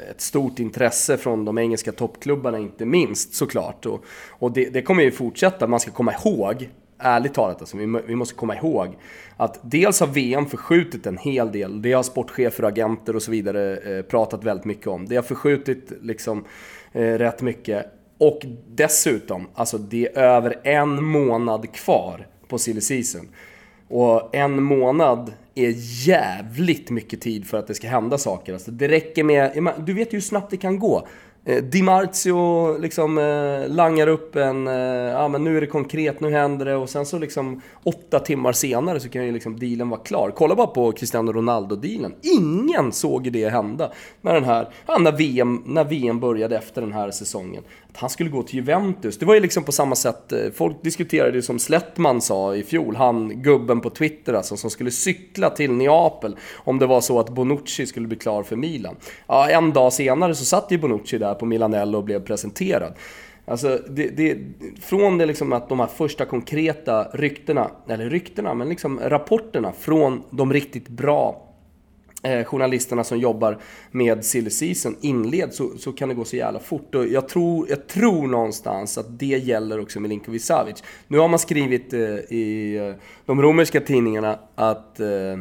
ett stort intresse från de engelska toppklubbarna inte minst såklart. Och, och det, det kommer ju fortsätta. Man ska komma ihåg ärligt talat, alltså, vi, vi måste komma ihåg att dels har VM förskjutit en hel del. Det har sportchefer, agenter och så vidare eh, pratat väldigt mycket om. Det har förskjutit liksom eh, rätt mycket. Och dessutom, alltså det är över en månad kvar på silly season. Och en månad är jävligt mycket tid för att det ska hända saker. Alltså det räcker med, du vet ju hur snabbt det kan gå. Eh, Di Marzio liksom eh, langar upp en, eh, ja men nu är det konkret, nu händer det och sen så liksom åtta timmar senare så kan ju liksom dealen vara klar. Kolla bara på Cristiano Ronaldo-dealen. Ingen såg ju det hända när den här, ja, när VM, när VM började efter den här säsongen. Att han skulle gå till Juventus, det var ju liksom på samma sätt, eh, folk diskuterade ju som Slättman sa i fjol, han gubben på Twitter alltså, som skulle cykla till Neapel om det var så att Bonucci skulle bli klar för Milan. Ja, en dag senare så satt ju Bonucci där på Milanello och blev presenterad. Alltså, det, det, från det liksom att de här första konkreta ryktena, eller ryktena, men liksom rapporterna från de riktigt bra eh, journalisterna som jobbar med silly season inleds så, så kan det gå så jävla fort. Och jag tror, jag tror någonstans att det gäller också Milinkovic Savic. Nu har man skrivit eh, i eh, de romerska tidningarna att Eh,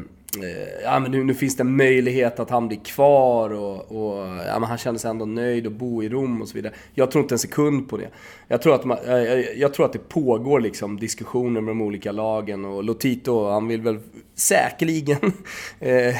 ja, men nu, nu, finns det möjlighet att han blir kvar och, och ja, men han känner sig ändå nöjd att bo i Rom och så vidare. Jag tror inte en sekund på det. Jag tror att, man, jag, jag, tror att det pågår liksom diskussioner med de olika lagen och Lotito, han vill väl säkerligen, (laughs) eh, eh,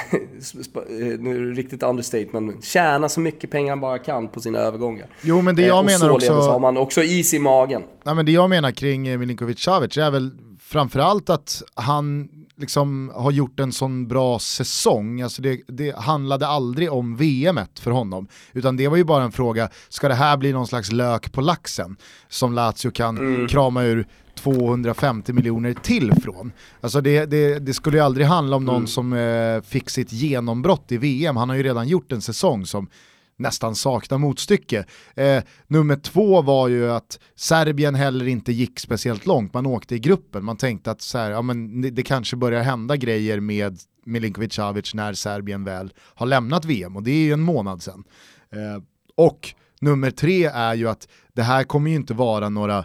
nu är det riktigt understatement, tjäna så mycket pengar han bara kan på sina övergångar. Jo men det jag och menar också... har man också is i magen. Nej, men det jag menar kring Milinkovic Savic är väl framförallt att han liksom har gjort en sån bra säsong. Alltså det, det handlade aldrig om VM för honom, utan det var ju bara en fråga, ska det här bli någon slags lök på laxen som Lazio kan mm. krama ur 250 miljoner till från. Alltså det, det, det, skulle ju aldrig handla om någon mm. som eh, fick sitt genombrott i VM, han har ju redan gjort en säsong som nästan saknar motstycke. Eh, nummer två var ju att Serbien heller inte gick speciellt långt, man åkte i gruppen, man tänkte att så här, ja, men det, kanske börjar hända grejer med Milinkovic Savic när Serbien väl har lämnat VM och det är ju en månad sedan. Eh, och nummer tre är ju att det här kommer ju inte vara några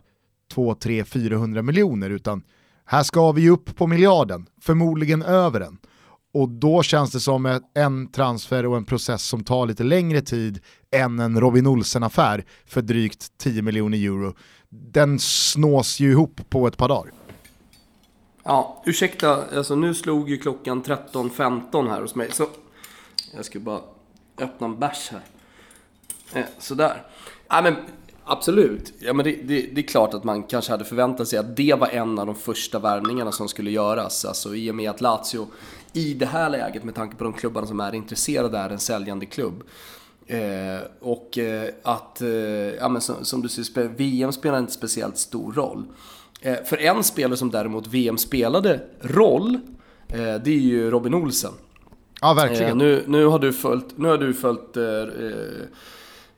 2, 3, 400 miljoner utan här ska vi upp på miljarden, förmodligen över den. Och då känns det som en transfer och en process som tar lite längre tid än en Robin Olsen-affär för drygt 10 miljoner euro. Den snås ju ihop på ett par dagar. Ja, ursäkta, alltså nu slog ju klockan 13.15 här hos mig, så jag ska bara öppna en bärs här. Eh, sådär. Ja, men Absolut. Ja, men det, det, det, är klart att man kanske hade förväntat sig att det var en av de första värvningarna som skulle göras. Alltså i och med att Lazio i det här läget, med tanke på de klubbarna som är intresserade, är en säljande klubb. Eh, och eh, att, eh, ja, men som, som, du säger, VM spelar inte speciellt stor roll. Eh, för en spelare som däremot VM spelade roll, eh, det är ju Robin Olsen. Ja, verkligen. Eh, nu, nu har du följt, nu har du följt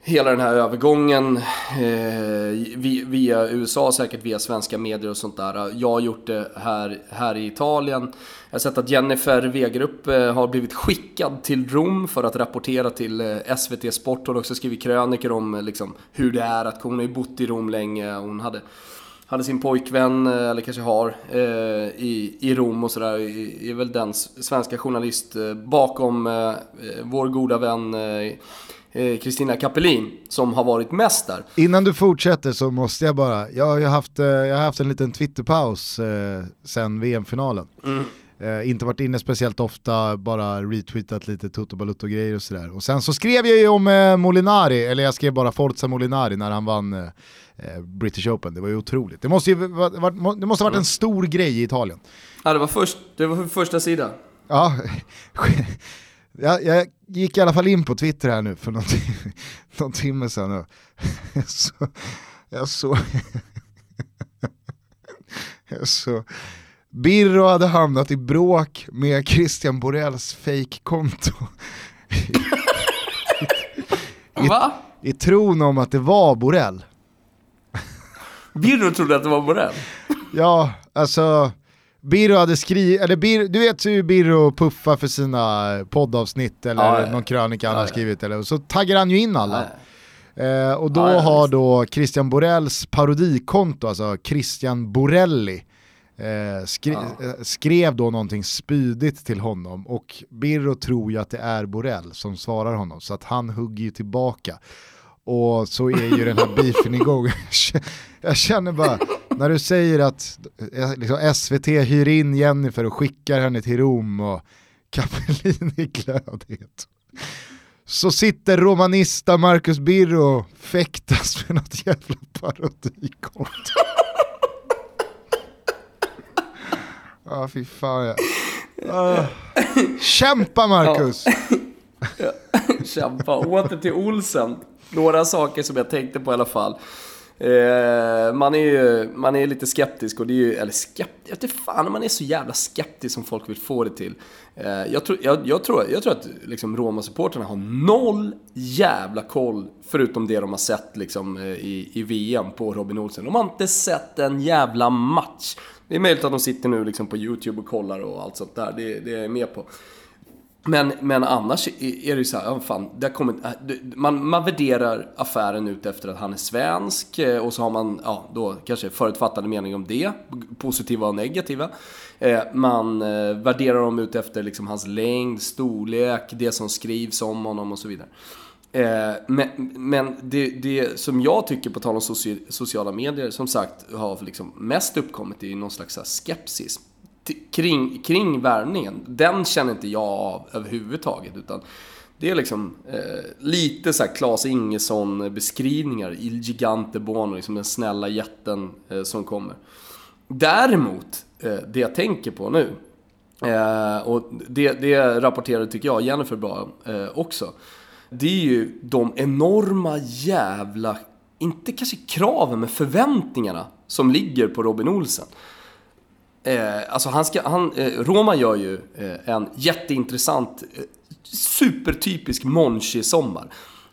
hela den här övergången eh, via USA, säkert via svenska medier och sånt där. Jag har gjort det här, här i Italien. Jag har sett att Jennifer Wegerup eh, har blivit skickad till Rom för att rapportera till eh, SVT Sport. Hon har också skrivit krönikor om eh, liksom, hur det är att hon har ju bott i Rom länge. Hon hade hade sin pojkvän, eller kanske har, i, i Rom och sådär. Är väl den svenska journalist bakom vår goda vän Kristina Kapelin som har varit mest där. Innan du fortsätter så måste jag bara, jag har haft, jag har haft en liten Twitterpaus eh, sen VM-finalen. Mm. Eh, inte varit inne speciellt ofta, bara retweetat lite Toto Balutto-grejer och sådär. Och sen så skrev jag ju om eh, Molinari, eller jag skrev bara Forza Molinari när han vann eh, British Open. Det var ju otroligt. Det måste, ju, var, det måste ha varit en stor grej i Italien. Ja, det var, först, det var första sidan. Ja, (laughs) jag, jag, gick i alla fall in på Twitter här nu för någon, (laughs) någon timme sedan. Jag (laughs) så, jag så, jag så, Birro hade hamnat i bråk med Christian Borells fake-konto. Va? I tron om att det var Borell. Birro trodde att det var Borrell? Ja, alltså Birro hade skrivit, eller Bir, du vet hur Birro puffar för sina poddavsnitt eller Ja, ja. någon krönika han Ja, har skrivit eller och så taggar han ju in alla. Eh, och då har då Christian Borells parodikonto, alltså Christian Borelli, eh, skri Ja. eh, skrev då någonting spydigt till honom och Birro tror ju att det är Borell som svarar honom så att han hugger ju tillbaka. Och så är ju den här beefen igång. (laughs) Jag känner bara, när du säger att eh, liksom, SVT hyr in Jennifer och skickar henne till Rom och Capellini i glödhet. Så sitter romanista Marcus Birro och fäktas med något jävla parodikonto. (laughs) Ja, fy fan. Ja. (laughs) Ah. Kämpa Marcus! (laughs) Kämpa. Åter till Olsen. Några saker som jag tänkte på i alla fall. Eh, man är ju man är lite skeptisk och det är ju, eller skeptisk, jag vet om fan man är så jävla skeptisk som folk vill få det till. Eh, jag, tror, jag, jag, tror, jag tror att liksom Roma-supporterna har noll jävla koll, förutom det de har sett liksom, eh, i, i VM på Robin Olsen. De har inte sett en jävla match. Det är möjligt att de sitter nu liksom på YouTube och kollar och allt sånt där, det, det är jag med på. Men, men annars är det ju så här, ja, fan, det har kommit, äh, man, man värderar affären ut efter att han är svensk eh, och så har man ja, då kanske förutfattade mening om det, positiva och negativa. Eh, man eh, värderar dem ut efter liksom hans längd, storlek, det som skrivs om honom och så vidare. Men, men det, det som jag tycker, på tal om sociala medier, som sagt har liksom mest uppkommit i någon slags skepsis kring, kring värvningen. Den känner inte jag av överhuvudtaget. Utan det är liksom eh, lite så här Klas Ingesson beskrivningar. Il Gigante buono, liksom den snälla jätten eh, som kommer. Däremot, eh, det jag tänker på nu. Eh, och det, det rapporterade, tycker jag, Jennifer bra eh, också. Det är ju de enorma jävla, inte kanske kraven, men förväntningarna som ligger på Robin Olsen. Eh, alltså han ska, han, eh, Roma gör ju eh, en jätteintressant, eh, supertypisk Monchi-sommar.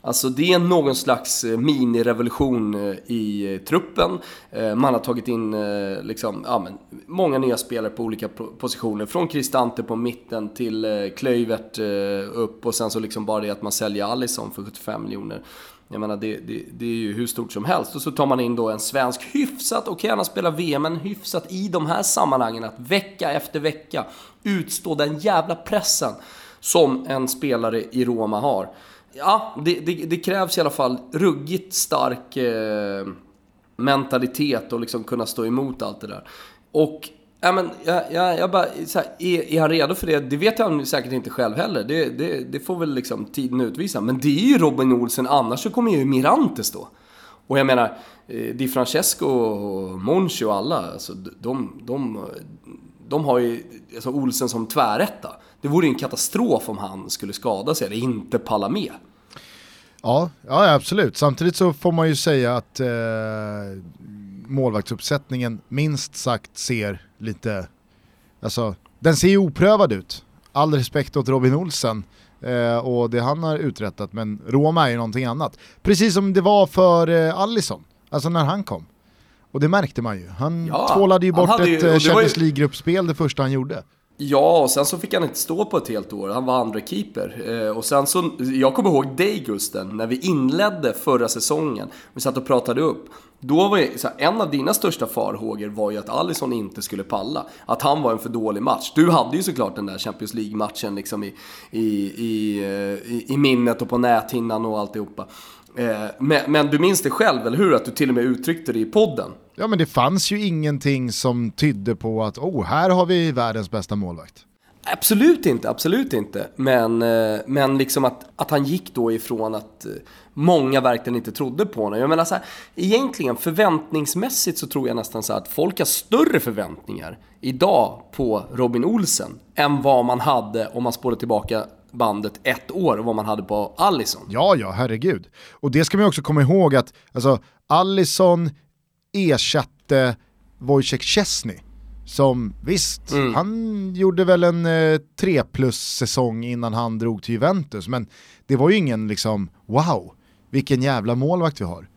Alltså det är någon slags eh, minirevolution eh, i eh, truppen. Eh, man har tagit in eh, liksom, ja, men, många nya spelare på olika positioner. Från Kristante på mitten till eh, Klöivert eh, upp och sen så liksom bara det att man säljer Alisson för 75 miljoner. Jag menar, det, det, det är ju hur stort som helst. Och så tar man in då en svensk hyfsat, okej han har spelat VM, men hyfsat i de här sammanhangen att vecka efter vecka utstå den jävla pressen som en spelare i Roma har. Ja, det, det, det krävs i alla fall ruggigt stark eh, mentalitet och liksom kunna stå emot allt det där. Och Ja, men, jag, jag, jag bara, så här, är, är han redo för det? Det vet han säkert inte själv heller. Det, det, det får väl liksom tiden utvisa. Men det är ju Robin Olsen, annars så kommer ju Mirantes då. Och jag menar, eh, Di Francesco och Monchi och alla, alltså, de, de, de har ju alltså Olsen som tvärrätta. Det vore ju en katastrof om han skulle skada sig eller inte palla med. Ja, ja absolut. Samtidigt så får man ju säga att eh, målvaktsuppsättningen minst sagt ser lite, alltså den ser ju oprövad ut. All respekt åt Robin Olsen eh, och det han har uträttat, men Roma är ju någonting annat. Precis som det var för eh, Allison, alltså när han kom. Och det märkte man ju. Han Ja, tvålade ju bort ju- ett eh, ju- Champions League-gruppspel det första han gjorde. Ja, och sen så fick han inte stå på ett helt år. Han var andra keeper. Eh, och sen så, jag kommer ihåg dig Gusten, när vi inledde förra säsongen. Vi satt och pratade upp. Då var jag, så här, en av dina största farhågor var ju att Alisson inte skulle palla. Att han var en för dålig match. Du hade ju såklart den där Champions League-matchen liksom i, i, i, eh, i, i minnet och på näthinnan och alltihopa. Eh, men, men du minns det själv, eller hur? Att du till och med uttryckte det i podden. Ja men det fanns ju ingenting som tydde på att oh, här har vi världens bästa målvakt. Absolut inte, absolut inte. Men, eh, men liksom att, att han gick då ifrån att eh, många verkligen inte trodde på honom. Jag menar så här, egentligen förväntningsmässigt så tror jag nästan så här att folk har större förväntningar idag på Robin Olsen än vad man hade om man spårar tillbaka bandet ett år vad man hade på Allison. Ja, ja, herregud. Och det ska man också komma ihåg att alltså, Allison ersatte Wojciech Szczesny. Som visst, mm. han gjorde väl en eh, 3 plus säsong innan han drog till Juventus, men det var ju ingen liksom, wow, vilken jävla målvakt vi har.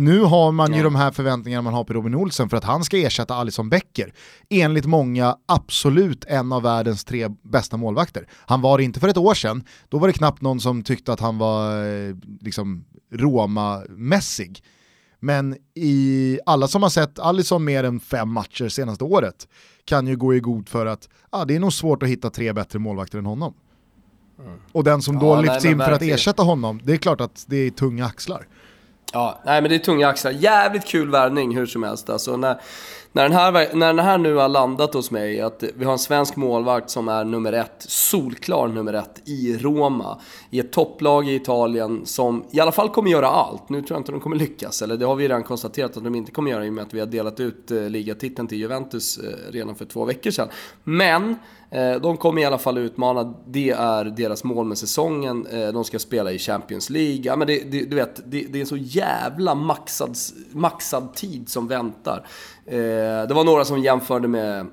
Nu har man ju de här förväntningarna man har på Robin Olsen för att han ska ersätta Alison Becker. Enligt många absolut en av världens tre bästa målvakter. Han var det inte för ett år sedan, då var det knappt någon som tyckte att han var eh, liksom Roma-mässig. Men i alla som har sett Alisson mer än fem matcher senaste året kan ju gå i god för att ah, det är nog svårt att hitta tre bättre målvakter än honom. Mm. Och den som då ja, lyfts nej, in för att ersätta honom, det är klart att det är tunga axlar. Ja, nej men det är tunga axlar. Jävligt kul värvning hur som helst. Alltså, när, när, den här, när den här nu har landat hos mig, att vi har en svensk målvakt som är nummer ett, solklar nummer ett i Roma, i ett topplag i Italien som i alla fall kommer göra allt. Nu tror jag inte de kommer lyckas, eller det har vi redan konstaterat att de inte kommer göra i och med att vi har delat ut eh, ligatiteln till Juventus eh, redan för två veckor sedan. Men eh, de kommer i alla fall utmana, det är deras mål med säsongen. De ska spela i Champions League. Ja, men det, det, du vet, det, det, är en så jävla maxad, maxad tid som väntar. Eh, det var några som jämförde med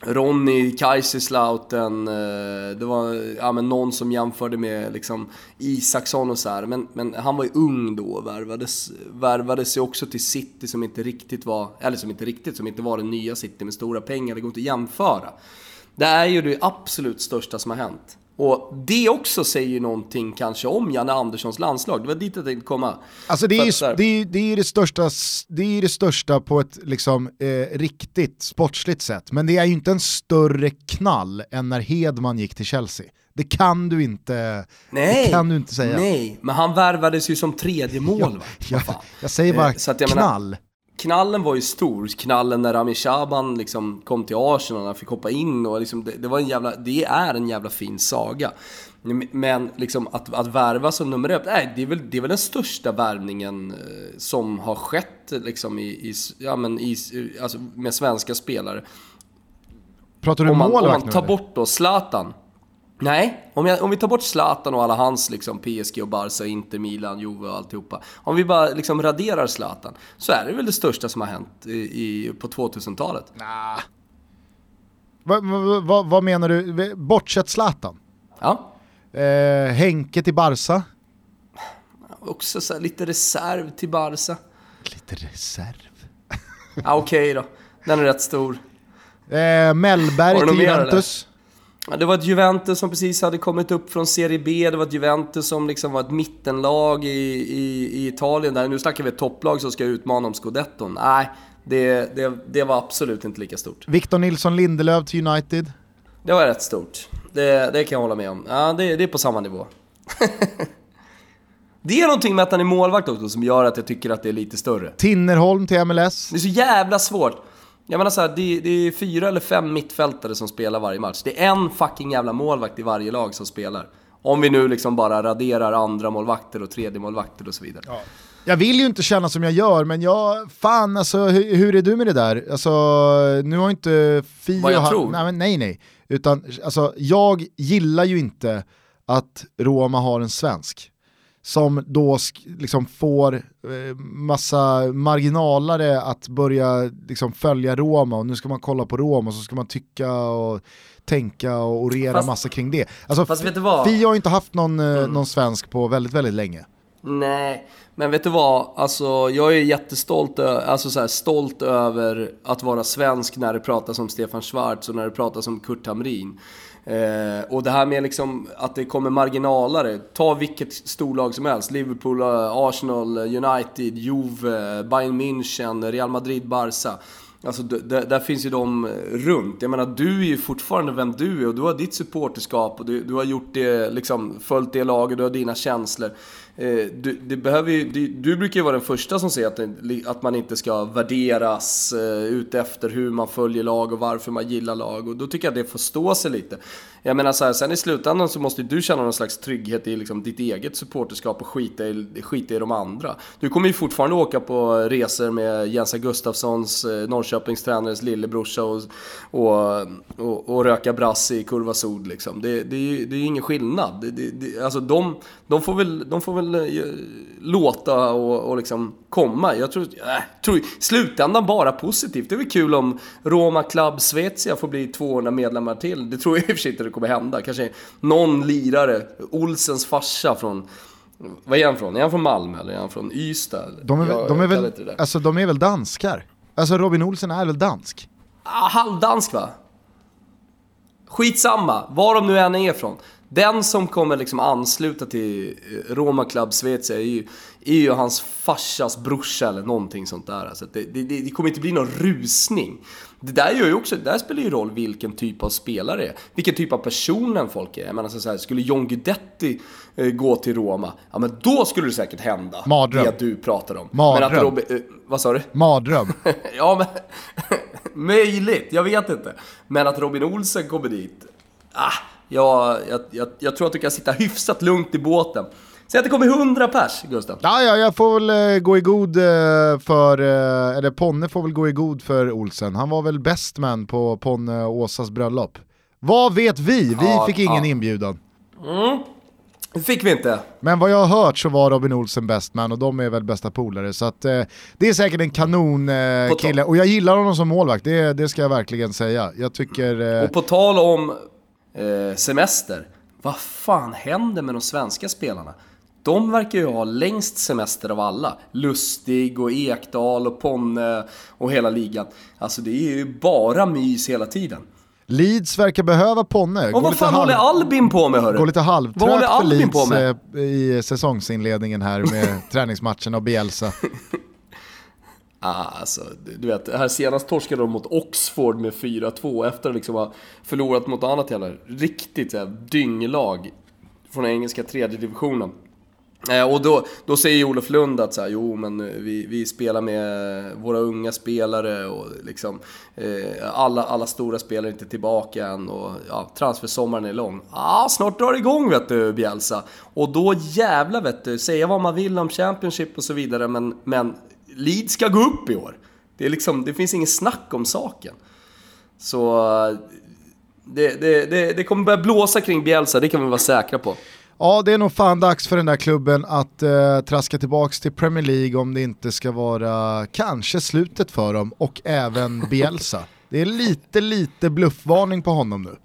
Ronny Kaiserslautern, eh, det var ja, men någon som jämförde med liksom Isaksson och så här. Men, men han var ju ung då och värvades, värvades ju också till City som inte riktigt var, eller som inte riktigt, som inte var det nya City med stora pengar. Det går inte att jämföra. Det är ju det absolut största som har hänt. Och det också säger ju någonting kanske om Janne Anderssons landslag. Det var dit jag tänkte komma. Alltså det är ju det är, det är det, största, det, är det största på ett liksom, eh, riktigt sportsligt sätt. Men det är ju inte en större knall än när Hedman gick till Chelsea. Det kan du inte, nej, det kan du inte säga. Nej, men han värvades ju som tredje målvakt. (laughs) Ja, jag, jag säger bara eh, knall. Menar, knallen var ju stor. Knallen när Rami Shaban liksom kom till Arsenal, han fick hoppa in och liksom, det, det, var en jävla, det är en jävla fin saga. Men liksom att, att värva som nummer ett, nej, det är väl, det är väl den största värvningen eh, som har skett liksom i, i, ja, men i, alltså med svenska spelare. Pratar du om målvakt nu? Om man tar bort då Zlatan. Nej, om, jag, om vi tar bort Zlatan och alla hans liksom PSG och Barca, Inter, Milan, Juve och alltihopa. Om vi bara liksom raderar Zlatan så är det väl det största som har hänt i, i på 2000-talet. Nah. Vad va, va, va menar du? Bortsett Zlatan? Ja. Eh, Henke till Barca? Också så lite reserv till Barca. Lite reserv? ja, Okej okay då, den är rätt stor. Eh, Mellberg till Juventus? Det var ett Juventus som precis hade kommit upp från Serie B, det var ett Juventus som liksom var ett mittenlag i, i, i Italien där. Nu snackar vi ett topplag som ska utmana om scudetton. Nej, det, det, det var absolut inte lika stort. Victor Nilsson Lindelöf till United? Det var rätt stort. Det, det kan jag hålla med om. Ja, det, det är på samma nivå. (laughs) det är någonting med att han är målvakt också som gör att jag tycker att det är lite större. Tinnerholm till MLS? Det är så jävla svårt. Jag menar såhär, det, det är fyra eller fem mittfältare som spelar varje match. Det är en fucking jävla målvakt i varje lag som spelar. Om vi nu liksom bara raderar andra målvakter och tredje målvakter och så vidare. Ja. Jag vill ju inte känna som jag gör, men jag, fan alltså hur, hur är du med det där? Alltså, nu har inte Fio... Vad jag ha, tror? Nej, nej, nej. Utan, alltså, jag gillar ju inte att Roma har en svensk som då liksom får eh, massa marginalare att börja liksom följa Roma och nu ska man kolla på Roma och så ska man tycka och tänka och orera fast, massa kring det. Alltså, fast vet du vad? Fi har inte haft någon, eh, mm. någon svensk på väldigt, väldigt länge. Nej, men vet du vad? Alltså, jag är jättestolt alltså så här, stolt över att vara svensk när det pratas om Stefan Schwarz och när det pratas om Kurt Hamrin. Eh, och det här med liksom att det kommer marginalare. Ta vilket storlag som helst. Liverpool, eh, Arsenal, eh, United, Juve, eh, Bayern München, Real Madrid, Barca. Alltså där finns ju de runt. Jag menar, du är ju fortfarande vem du är och du har ditt supporterskap och du, du har gjort det, liksom, följt det laget, du har dina känslor. Eh, du, det behöver ju, du, du, brukar ju vara den första som säger att, det, att man inte ska värderas eh, utefter hur man följer lag och varför man gillar lag. Och då tycker jag att det får stå sig lite. Jag menar så här, sen i slutändan så måste du känna någon slags trygghet i liksom ditt eget supporterskap och skita i, skita i de andra. Du kommer ju fortfarande åka på resor med Jensa Gustafssons, eh, Norrköpings tränares lillebrorsa och, och, och, och röka brass i Kurva Sod liksom. Det, det, är ju ingen skillnad. Det, det, alltså de, de, får väl, de får väl eh, låta och, och liksom komma. Jag tror, äh, tror slutändan bara positivt. Det är väl kul om Roma Club Svezia får bli 200 medlemmar till. Det tror jag i och för sig inte det kommer hända. Kanske någon lirare, Olsens farsa från vad är han från? Är han från Malmö eller är han från Ystad? De är, jag, de är väl, alltså, de är väl danskar? Alltså Robin Olsen är väl dansk? Ah, halvdansk va? Skitsamma, var de nu än är ifrån. Den som kommer liksom ansluta till eh, Roma Club Svezia är ju, är ju hans farsas brorsa eller någonting sånt där. Alltså det, det, det, kommer inte bli någon rusning. Det där gör ju också, det där spelar ju roll vilken typ av spelare det är. Vilken typ av personen folk är. Jag menar så här, skulle John Guidetti eh, gå till Roma, ja men då skulle det säkert hända. Mardröm. Det du pratar om. Mardröm. Men att Robin, eh, vad sa du? Mardröm. (laughs) ja men, (laughs) möjligt, jag vet inte. Men att Robin Olsen kommer dit, ah, jag, jag, jag, jag tror att du kan sitta hyfsat lugnt i båten. Säg att det kommer 100 pers, Gustav. Ja, ja, jag får väl eh, gå i god eh, för, eh, eller Ponne får väl gå i god för Olsen. Han var väl best man på Ponne och Åsas bröllop. Vad vet vi? Vi ja, fick ingen ja. inbjudan. Mm. Det fick vi inte. Men vad jag har hört så var Robin Olsen best man och de är väl bästa polare. Så att, eh, det är säkert en kanonkille. Eh, och jag gillar honom som målvakt, det, det ska jag verkligen säga. Jag tycker... Eh... Och på tal om eh, semester. Vad fan händer med de svenska spelarna? De verkar ju ha längst semester av alla. Lustig och Ekdal och Ponne och hela ligan. Alltså det är ju bara mys hela tiden. Leeds verkar behöva Ponne. Och vad fan håller Albin på med hörru? Går lite halvtrögt för Leeds eh, i säsongsinledningen här med (laughs) träningsmatcherna och Bielsa. Ah, alltså, du vet, här senast torskade de mot Oxford med 4-2 efter att liksom ha förlorat mot annat jävla riktigt här, dynglag från den engelska tredje divisionen. Eh, och då, då säger Olof Lund att så här, jo men eh, vi, vi spelar med eh, våra unga spelare och liksom eh, alla, alla stora spelare är inte tillbaka än och ja, transfersommaren är lång. Ah, snart drar det igång vet du Bjälsa. Och då jävla vet du, säga vad man vill om Championship och så vidare men, men Leeds ska gå upp i år. Det, är liksom, det finns inget snack om saken. Så det, det, det, det kommer börja blåsa kring Bielsa, det kan vi vara säkra på. Ja, det är nog fan dags för den där klubben att eh, traska tillbaka till Premier League om det inte ska vara kanske slutet för dem och även (laughs) Bielsa. Det är lite, lite bluffvarning på honom nu.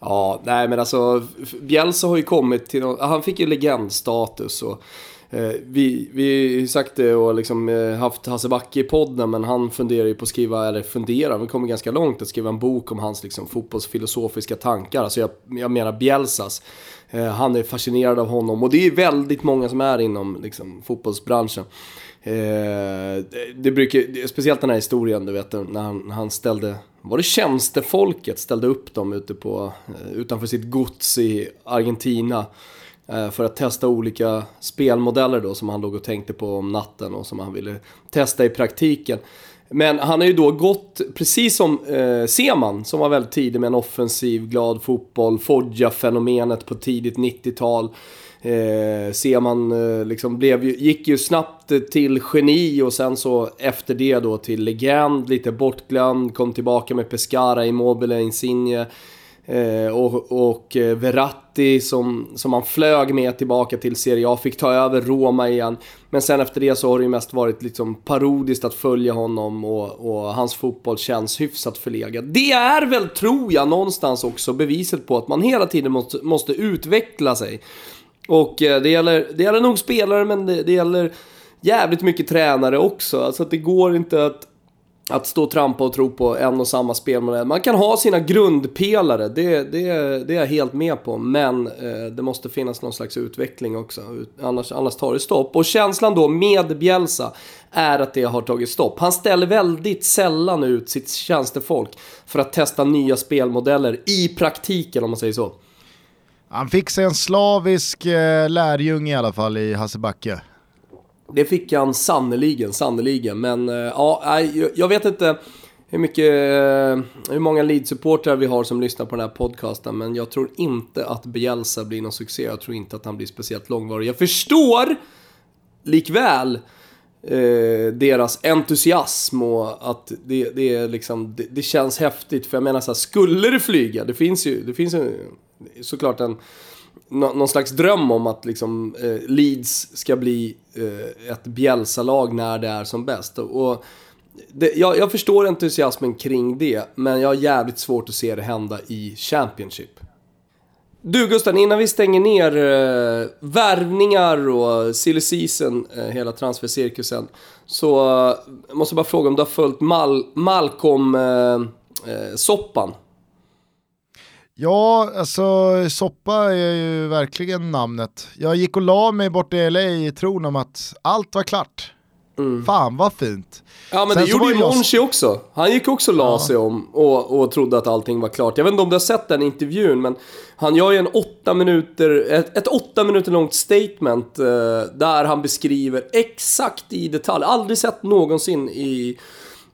Ja, nej men alltså Bielsa har ju kommit till, han fick ju legendstatus och Eh, Eh, vi, vi har sagt det och liksom eh, haft Hasse Backe i podden men han funderar ju på att skriva, eller funderar, vi kommer ganska långt att skriva en bok om hans liksom, fotbollsfilosofiska tankar. Alltså jag, jag menar Bielsas. Eh, han är fascinerad av honom och det är väldigt många som är inom liksom, fotbollsbranschen. det brukar, speciellt den här historien du vet när han, han ställde, var det tjänstefolket ställde upp dem ute på, utanför sitt gods i Argentina. Eh, för att testa olika spelmodeller då som han låg och tänkte på om natten och som han ville testa i praktiken. Men han har ju då gått, precis som eh, Seman, som var väldigt tidig med en offensiv, glad fotboll, Foggia-fenomenet på tidigt 90-tal. Eh, Seman eh, liksom blev, gick ju snabbt till geni och sen så efter det då till legend, lite bortglömd, kom tillbaka med Pescara, Immobile, Insigne. Eh, och, och eh, Verratti som, som han flög med tillbaka till Serie A, fick ta över Roma igen. Men sen efter det så har det ju mest varit liksom parodiskt att följa honom och, och hans fotboll känns hyfsat förlegad. Det är väl, tror jag, någonstans också beviset på att man hela tiden måste, måste utveckla sig. Och eh, det gäller, det gäller nog spelare, men det, det gäller jävligt mycket tränare också. Alltså att det går inte att att stå och trampa och tro på en och samma spelmodell. Man kan ha sina grundpelare, det, det, det är jag helt med på. Men eh, det måste finnas någon slags utveckling också, annars, annars tar det stopp. Och känslan då med Bielsa är att det har tagit stopp. Han ställer väldigt sällan ut sitt tjänstefolk för att testa nya spelmodeller i praktiken om man säger så. Han fick sig en slavisk eh, lärjunge i alla fall i Hasse Backe. Det fick han sannoliken, sannoliken. Men eh, ja, jag vet inte hur, mycket, eh, hur många Leeds-supportrar vi har som lyssnar på den här podcasten. Men jag tror inte att Bielsa blir någon succé. Jag tror inte att han blir speciellt långvarig. Jag förstår likväl eh, deras entusiasm och att det, det är liksom, det, det, känns häftigt. För jag menar så här, skulle det flyga, det finns ju, det finns ju såklart en någon slags dröm om att liksom, eh, Leeds ska bli Eh, ett bjälsalag när det är som bäst. Och det, jag, jag, förstår entusiasmen kring det, men jag har jävligt svårt att se det hända i Championship. Du Gusten, innan vi stänger ner eh, värvningar och silly season, eh, hela transfercirkusen, så eh, måste jag bara fråga om du har följt Mal Malcolm-soppan? Eh, eh, Ja, alltså soppa är ju verkligen namnet. Jag gick och la mig bort i LA i tron om att allt var klart. Mm. Fan vad fint. Ja men Sen det gjorde ju Monchi jag... också. Han gick också och la ja. sig om och, och trodde att allting var klart. Jag vet inte om du har sett den intervjun men han gör ju en åtta minuter, ett, ett åtta minuter långt statement eh, där han beskriver exakt i detalj, aldrig sett någonsin i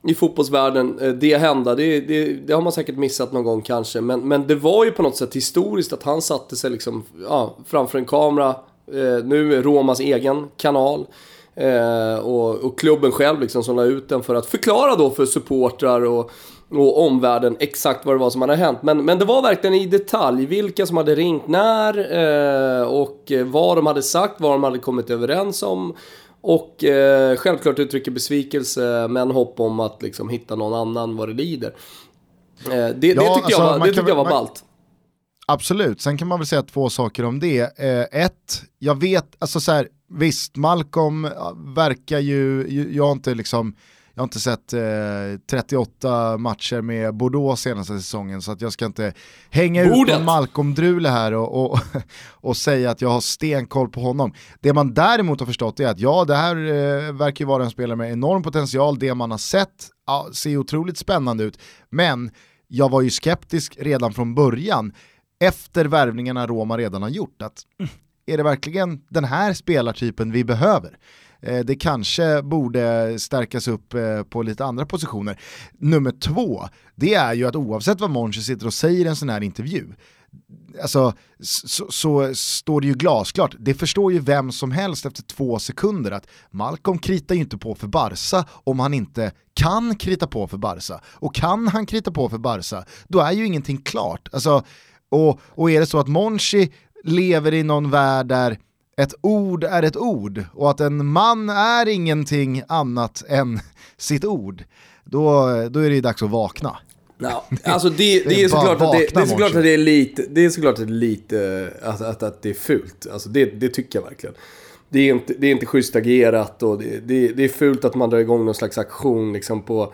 i fotbollsvärlden eh, det hända. Det, det, det, har man säkert missat någon gång kanske. Men, men det var ju på något sätt historiskt att han satte sig liksom, ja, framför en kamera. Eh, nu Romas egen kanal. Eh, och, och, klubben själv liksom som la ut den för att förklara då för supportrar och, och omvärlden exakt vad det var som hade hänt. Men, men det var verkligen i detalj vilka som hade ringt när eh, och vad de hade sagt, vad de hade kommit överens om. Och eh, självklart uttrycker besvikelse men hopp om att liksom hitta någon annan vad det lider. Eh, det, ja, det tyckte alltså, jag var, det tyckte jag var man, ballt. Absolut, sen kan man väl säga två saker om det. Eh, ett, jag vet, alltså så här, visst, Malcolm verkar ju, jag har inte liksom jag har inte sett eh, 38 matcher med Bordeaux senaste säsongen så att jag ska inte hänga Bordet. ut en Malcolm-drule här och, och, (laughs) och, säga att jag har stenkoll på honom. Det man däremot har förstått är att ja, det här eh, verkar ju vara en spelare med enorm potential, det man har sett ja, ser otroligt spännande ut, men jag var ju skeptisk redan från början efter värvningarna Roma redan har gjort. att Är det verkligen den här spelartypen vi behöver? Eh, det kanske borde stärkas upp eh, på lite andra positioner. Nummer två, det är ju att oavsett vad Monchi sitter och säger i en sån här intervju, alltså, så, så, står det ju glasklart, det förstår ju vem som helst efter två sekunder att Malcolm kritar ju inte på för Barca om han inte kan krita på för Barca. Och kan han krita på för Barca, då är ju ingenting klart. Alltså, och, och är det så att Monchi lever i någon värld där ett ord är ett ord och att en man är ingenting annat än sitt ord, då, då är det ju dags att vakna. No, alltså det, (laughs) det, är, är såklart att det, det, är såklart att det är lite, det är såklart att det är lite, att, att, att det är fult. Alltså det, det tycker jag verkligen. Det är inte, det är inte schysst agerat och det, det, det är fult att man drar igång någon slags aktion liksom på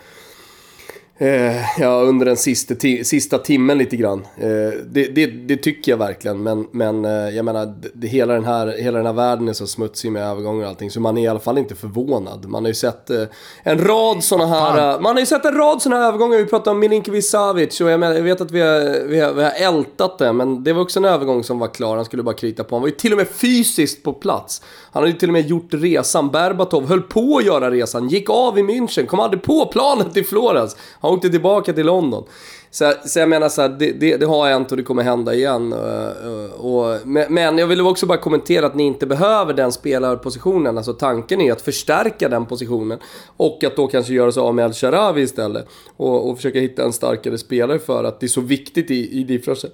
Eh, ja, under den sista, sista timmen lite grann. Eh, det, det, det, tycker jag verkligen, men, men eh, jag menar, det, hela, den här, hela den här världen är så smutsig med övergångar och allting, så man är i alla fall inte förvånad. Man har ju sett eh, en rad sådana här, eh, man har ju sett en rad sådana här övergångar, vi pratade om Milinkovic Savic, och jag, menar, jag vet att vi har, vi, har, vi har ältat det, men det var också en övergång som var klar, han skulle bara krita på. Han var ju till och med fysiskt på plats. Han hade ju till och med gjort resan, Berbatov höll på att göra resan, gick av i München, kom aldrig på planet till Florens. Han åkte tillbaka till London. Så, så jag menar så här, det, det, det, har hänt och det kommer hända igen. Och, och, men jag vill också bara kommentera att ni inte behöver den spelarpositionen. Alltså tanken är att förstärka den positionen. Och att då kanske göra sig av med El Sharawi istället. Och, och försöka hitta en starkare spelare för att det är så viktigt i, i difference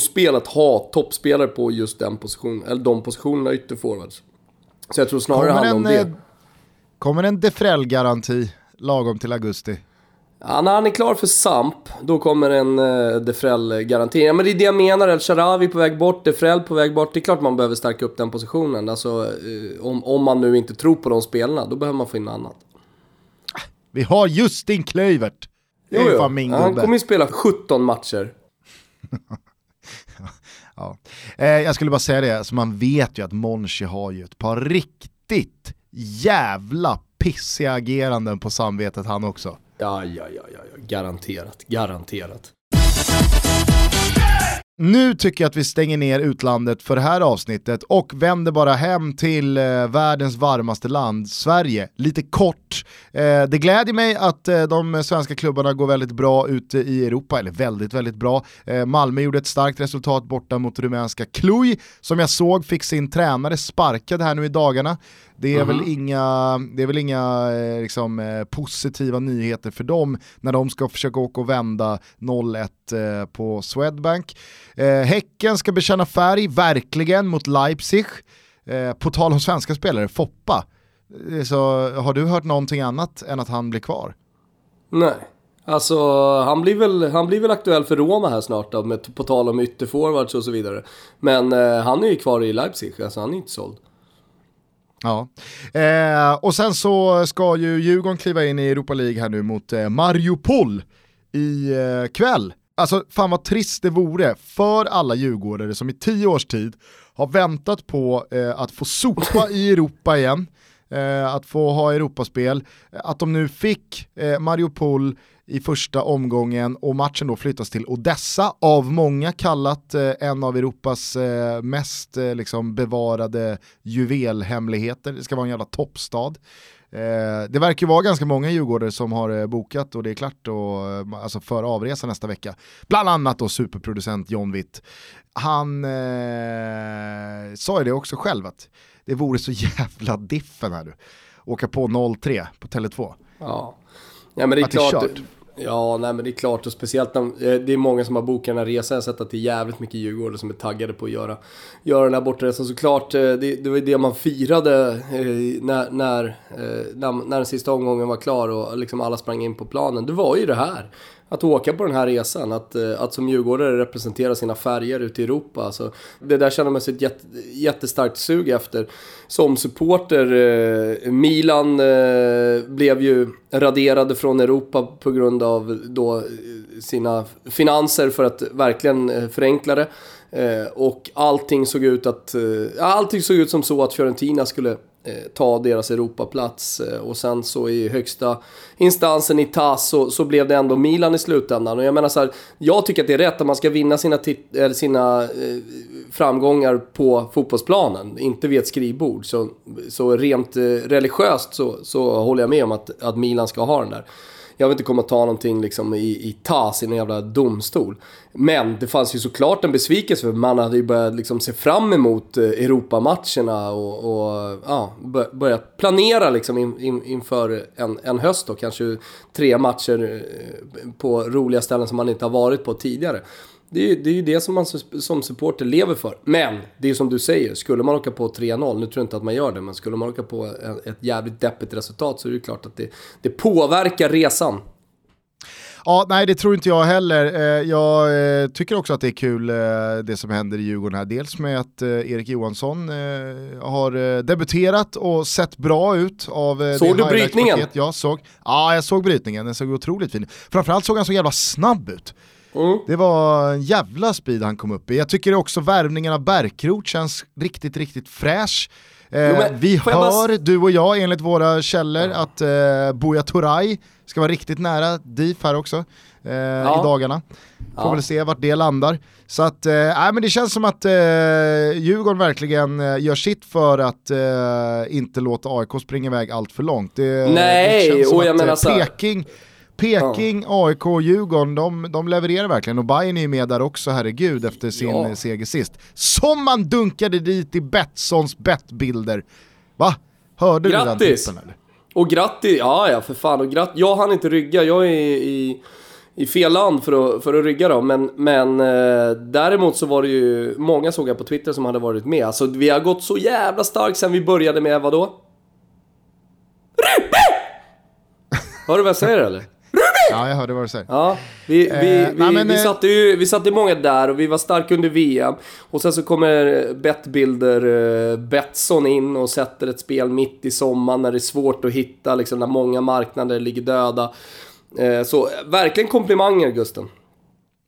spel att ha toppspelare på just den positionen, eller de positionerna ytterforwards. Så jag tror snarare det handlar om det. Eh, kommer en Defrell-garanti lagom till augusti? Ja, när han är klar för Samp, då kommer en uh, Defrell-garanti. Ja, men det är det jag menar, El Sharawi på väg bort, Defrell på väg bort. Det är klart man behöver stärka upp den positionen. Alltså, uh, om, om man nu inte tror på de spelarna, då behöver man få in något annat. Vi har Justin Klövert. Det är jo, fan min Han kommer ju spela 17 matcher. (laughs) ja. eh, jag skulle bara säga det, alltså man vet ju att Monchi har ju ett par riktigt jävla pissiga ageranden på samvetet han också. Ja, ja, ja, ja, garanterat, garanterat nu tycker jag att vi stänger ner utlandet för det här avsnittet och vänder bara hem till eh, världens varmaste land, Sverige. Lite kort. Eh, det gläder mig att eh, de svenska klubbarna går väldigt bra ute i Europa, eller väldigt, väldigt bra. Eh, Malmö gjorde ett starkt resultat borta mot rumänska Cluj, som jag såg fick sin tränare sparkad här nu i dagarna. Det är, mm väl inga, det är väl inga eh, liksom, eh, positiva nyheter för dem när de ska försöka åka och vända 0-1 eh, på Swedbank. Häcken ska bekänna färg, verkligen, mot Leipzig. på tal om svenska spelare, Foppa. Så har du hört någonting annat än att han blir kvar? Nej. Alltså, han blir, väl, han blir väl aktuell för Roma här snart då, med, på tal om ytterforwards och så vidare. Men eh, han är ju kvar i Leipzig, alltså han är inte såld. Ja, eh, och sen så ska ju Djurgården kliva in i Europa League här nu mot eh, Mariupol i eh, kväll. Alltså fan vad trist det vore för alla djurgårdare som i tio års tid har väntat på eh, att få sopa i Europa igen, eh, att få ha Europaspel, att de nu fick eh, Mariupol i första omgången och matchen då flyttas till Odessa, av många kallat eh, en av Europas eh, mest eh, liksom bevarade juvelhemligheter. Det ska vara en jävla toppstad. Eh, det verkar ju vara ganska många djurgårdare som har eh, bokat och det är klart och, eh, alltså för avresa nästa vecka. Bland annat då superproducent John Witt. Han eh, sa ju det också själv att det vore så jävla diffen här nu. Åka på 0-3 på Tele2. Ja. Ja men det är att klart, det är Ja, nej men det är klart och speciellt när, eh, det är många som har bokat den här resan. Jag har sett att det är jävligt mycket Djurgårdare som är taggade på att göra, göra den här bortaresan. Såklart, eh, det, det var det man firade eh, när, när, när, när den sista omgången var klar och liksom alla sprang in på planen. Det var ju det här att åka på den här resan, att, eh, att som djurgårdare representera sina färger ute i Europa. Alltså, det där känner man sig ett jätte, jättestarkt sug efter. Som supporter, eh, Milan eh, blev ju raderade från Europa på grund av då eh, sina finanser för att verkligen eh, förenkla det. Eh, och allting såg ut att, eh, allting såg ut som så att Fiorentina skulle Eh, ta deras Europaplats. Eh, och sen så i högsta instansen i TAS så, så blev det ändå Milan i slutändan. Och jag menar så här, jag tycker att det är rätt att man ska vinna sina, eller sina eh, framgångar på fotbollsplanen, inte vid ett skrivbord. Så, så rent eh, religiöst så, så håller jag med om att, att Milan ska ha den där. Jag vill inte komma och ta någonting liksom i, i TAS, i någon jävla domstol. Men det fanns ju såklart en besvikelse för man hade ju börjat liksom se fram emot eh, Europamatcherna och, och ja, börjat planera liksom in, in, inför en, en höst då. Kanske tre matcher eh, på roliga ställen som man inte har varit på tidigare. Det är, ju, det är ju det som man som supporter lever för. Men, det är ju som du säger, skulle man åka på 3-0, nu tror jag inte att man gör det, men skulle man åka på ett jävligt deppigt resultat så är det ju klart att det, det påverkar resan. Ja, nej det tror inte jag heller. Eh, jag eh, tycker också att det är kul eh, det som händer i Djurgården här. Dels med att Erik Johansson har debuterat och sett bra ut av Såg du brytningen? Jag såg. Ja, jag såg brytningen. Den såg otroligt fin ut. Framförallt såg han så jävla snabb ut. Mm. Det var en jävla speed han kom upp i. Jag tycker också värvningen av Bärkrot känns riktigt, riktigt fräsch. Eh, jo, vi hör, bara... du och jag enligt våra källor, ja. att eh, Buya Turay ska vara riktigt nära DIF här också eh, ja. i dagarna. Får ja. väl se vart det landar. Så att, eh, men det känns som att eh, Djurgården verkligen eh, gör sitt för att eh, inte låta AIK springa iväg allt för långt. Det, Nej, det och jag menar så Peking Peking, ja. AIK Djurgården, de, de levererar verkligen. Och Bayern är ju med där också, herregud, efter sin ja. seger sist. Som man dunkade dit i Betssons bettbilder. Va? Hörde grattis. du den tippen eller? Och grattis, ja ja för fan. Och gratt, jag hann inte rygga, jag är i, i fel land för att, för att rygga då. Men, men eh, däremot så var det ju många såg jag på Twitter som hade varit med. Alltså vi har gått så jävla starkt sen vi började med vadå? Ruppe! Hör du vad jag säger eller? Ja, jag hörde vad du säger. Ja, vi, vi, eh, vi, nej, men, vi, eh, satte ju, vi satte många där och vi var starka under VM. Och sen så kommer Bettbilder uh, Betsson in och sätter ett spel mitt i sommaren när det är svårt att hitta, liksom, när många marknader ligger döda. Uh, så verkligen komplimanger Gusten.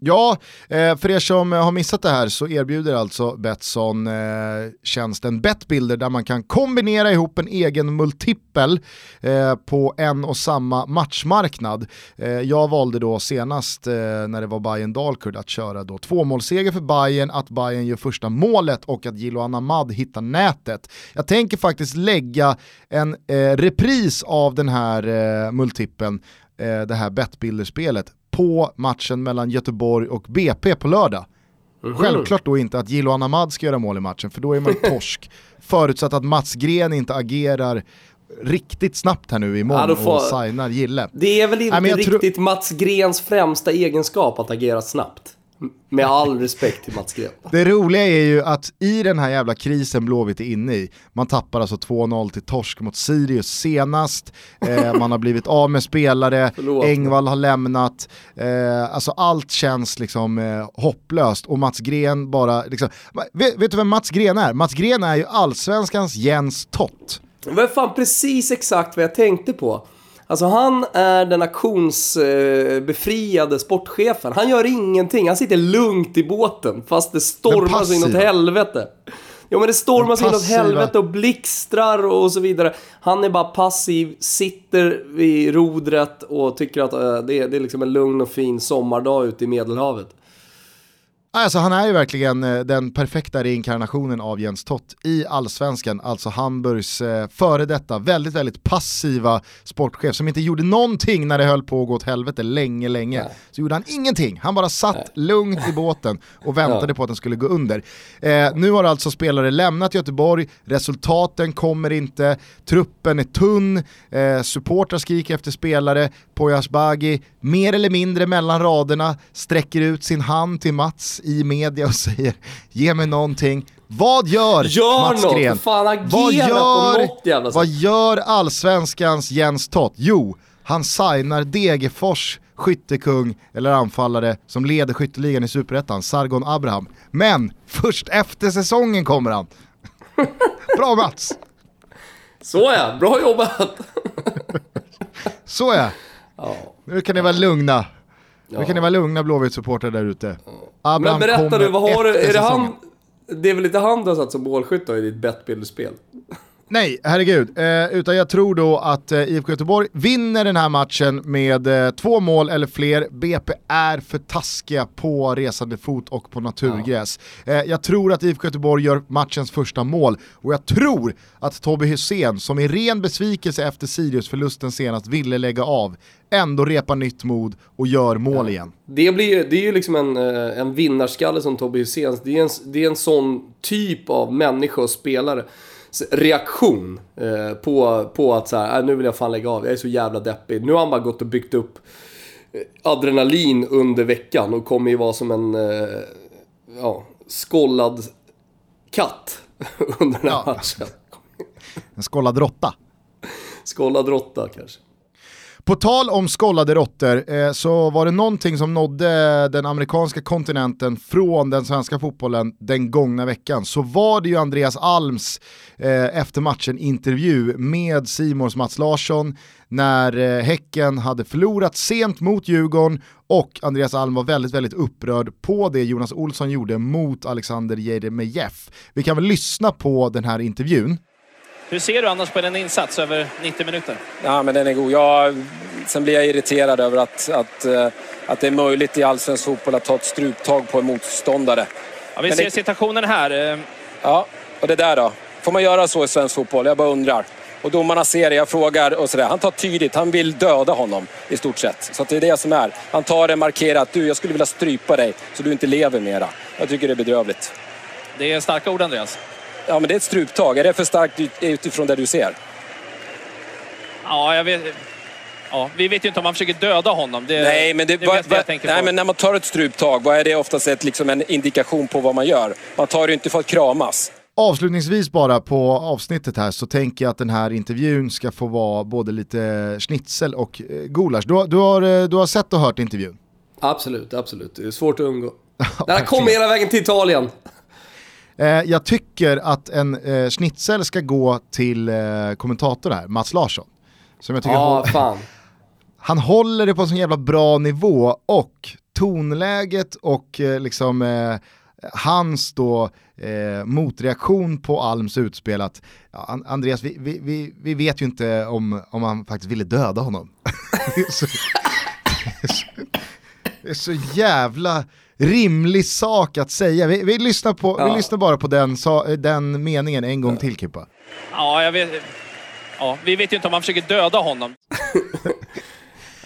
Ja, eh, för er som har missat det här så erbjuder alltså Betsson eh, tjänsten Betbilder där man kan kombinera ihop en egen multipel eh, på en och samma matchmarknad. Jag valde då senast när det var Bayern Dalkurd att köra då tvåmålsseger för Bayern, att Bayern gör första målet och att Jiloan Ahmad hittar nätet. Jag tänker faktiskt lägga en repris av den här multipeln det här Betbuilder-spelet på matchen mellan Göteborg och BP på lördag. Mm. Självklart då inte att Gilo Anamad ska göra mål i matchen, för då är man (laughs) torsk. Förutsatt att Mats Gren inte agerar riktigt snabbt här nu imorgon ja, får... och signar Gille. Det är väl inte Nej, riktigt tro... Mats Grens främsta egenskap att agera snabbt. Med all respekt till Mats Gren. Det roliga är ju att i den här jävla krisen Blåvitt är inne i, man tappar alltså 2-0 till torsk mot Sirius senast, eh, (laughs) man har blivit av med spelare, Engvall har lämnat, eh, alltså allt känns liksom eh, hopplöst och Mats Gren bara, liksom, vet, vet, du vem Mats Gren är? Mats Gren är ju allsvenskans Jens Tott. Det var fan precis exakt vad jag tänkte på. Alltså han är den auktionsbefriade sportchefen. Han gör ingenting, han sitter lugnt i båten fast det stormar så inåt helvete. Ja men det stormar så inåt helvete och blixtrar och så vidare. Han är bara passiv, sitter vid rodret och tycker att äh, det, är, det är liksom en lugn och fin sommardag ute i Medelhavet. Alltså han är ju verkligen eh, den perfekta reinkarnationen av Jens Tott i allsvenskan, alltså Hamburgs eh, före detta väldigt, väldigt passiva sportchef som inte gjorde någonting när det höll på att gå åt helvete länge, länge. Nej. Så gjorde han ingenting, han bara satt Nej. lugnt i båten och väntade ja. på att den skulle gå under. Eh, nu har alltså spelare lämnat Göteborg, resultaten kommer inte, truppen är tunn, eh, supportrar skriker efter spelare, Poya Asbaghi mer eller mindre mellan raderna sträcker ut sin hand till Mats i media och säger ge mig någonting. Vad gör, gör Mats något, Gren? Fan, vad gör, Vad gör allsvenskans Jens Tott? Jo, han signar Degerfors skyttekung eller anfallare som leder skytteligan i Superettan, Sargon Abraham. Men först efter säsongen kommer han. (laughs) Bra Mats! Så ja, bra jobbat! Så ja. Ja. Nu kan ni vara lugna. Ja. Nu kan ni vara lugna Blåvitt-supportrar där ute. Ja. Men berätta du, vad har du? Är det han? Det är väl inte han du har satt som målskytt i ditt bettbilderspel? Nej, herregud. Eh, utan jag tror då att eh, IFK Göteborg vinner den här matchen med eh, två mål eller fler. BP är för taskiga på resande fot och på naturgräs. Ja. Eh, jag tror att IFK Göteborg gör matchens första mål och jag tror att Tobbe Hysén, som i ren besvikelse efter Sirius-förlusten senast ville lägga av, ändå repar nytt mod och gör mål ja. igen. Det, blir, det är ju liksom en, eh, en vinnarskalle som Tobbe Hysén, det, är en, det är en sån typ av människa och spelare reaktion eh, på, på att så här, äh, nu vill jag fan lägga av, jag är så jävla deppig. Nu har han bara gått och byggt upp eh, adrenalin under veckan och kommer ju vara som en eh, ja, skollad katt (laughs) under den här ja. matchen. En skollad råtta. Skollad råtta kanske. På tal om skollade råttor eh, så var det någonting som nådde den amerikanska kontinenten från den svenska fotbollen den gångna veckan. Så var det ju Andreas Alms eh, efter matchen intervju med Simons Mats Larsson när eh, Häcken hade förlorat sent mot Djurgården och Andreas Alm var väldigt, väldigt upprörd på det Jonas Olsson gjorde mot Alexander Jeremejeff. Vi kan väl lyssna på den här intervjun. Hur ser du annars på den insats över 90 minuter? Ja, men den är god. Jag, sen blir jag irriterad över att, att, eh, att det är möjligt i allsvensk fotboll att ta ett struptag på en motståndare. Ja, vi men ser det... situationen här. Eh. Ja, och det där då? Får man göra så i svensk fotboll? Jag bara undrar. Och domarna ser det, jag frågar och sådär. Han tar tydligt, han vill döda honom i stort sett. Så det är det som är. Han tar det, markerar att du, jag skulle vilja strypa dig så du inte lever mera. Jag tycker det är bedrövligt. Det är starka ord Andreas. Ja, men det är ett struptag. Är det för starkt utifrån det du ser? Ja, jag vet... Ja, vi vet ju inte om man försöker döda honom. Det, nej, men, det, det va, va, nej men när man tar ett struptag, vad är det oftast ett, liksom en indikation på vad man gör? Man tar det inte för att kramas. Avslutningsvis bara på avsnittet här så tänker jag att den här intervjun ska få vara både lite schnitzel och eh, gulasch. Du, du, har, eh, du har sett och hört intervjun? Absolut, absolut. Det är svårt att undgå. (laughs) Den har kommit hela vägen till Italien. Eh, jag tycker att en eh, schnitzel ska gå till eh, kommentator här, Mats Larsson. Som jag tycker ah, fan. (laughs) han håller det på en sån jävla bra nivå och tonläget och eh, liksom eh, hans då eh, motreaktion på Alms utspel att ja, Andreas, vi, vi, vi, vi, vet ju inte om, om han faktiskt ville döda honom. (laughs) det, är så, (laughs) det, är så, det, är så, jävla rimlig sak att säga. Vi, vi lyssnar, på, ja. vi lyssnar bara på den, den meningen en gång till Kippa. Ja, jag vet. Ja, vi vet ju inte om han försöker döda honom. (laughs)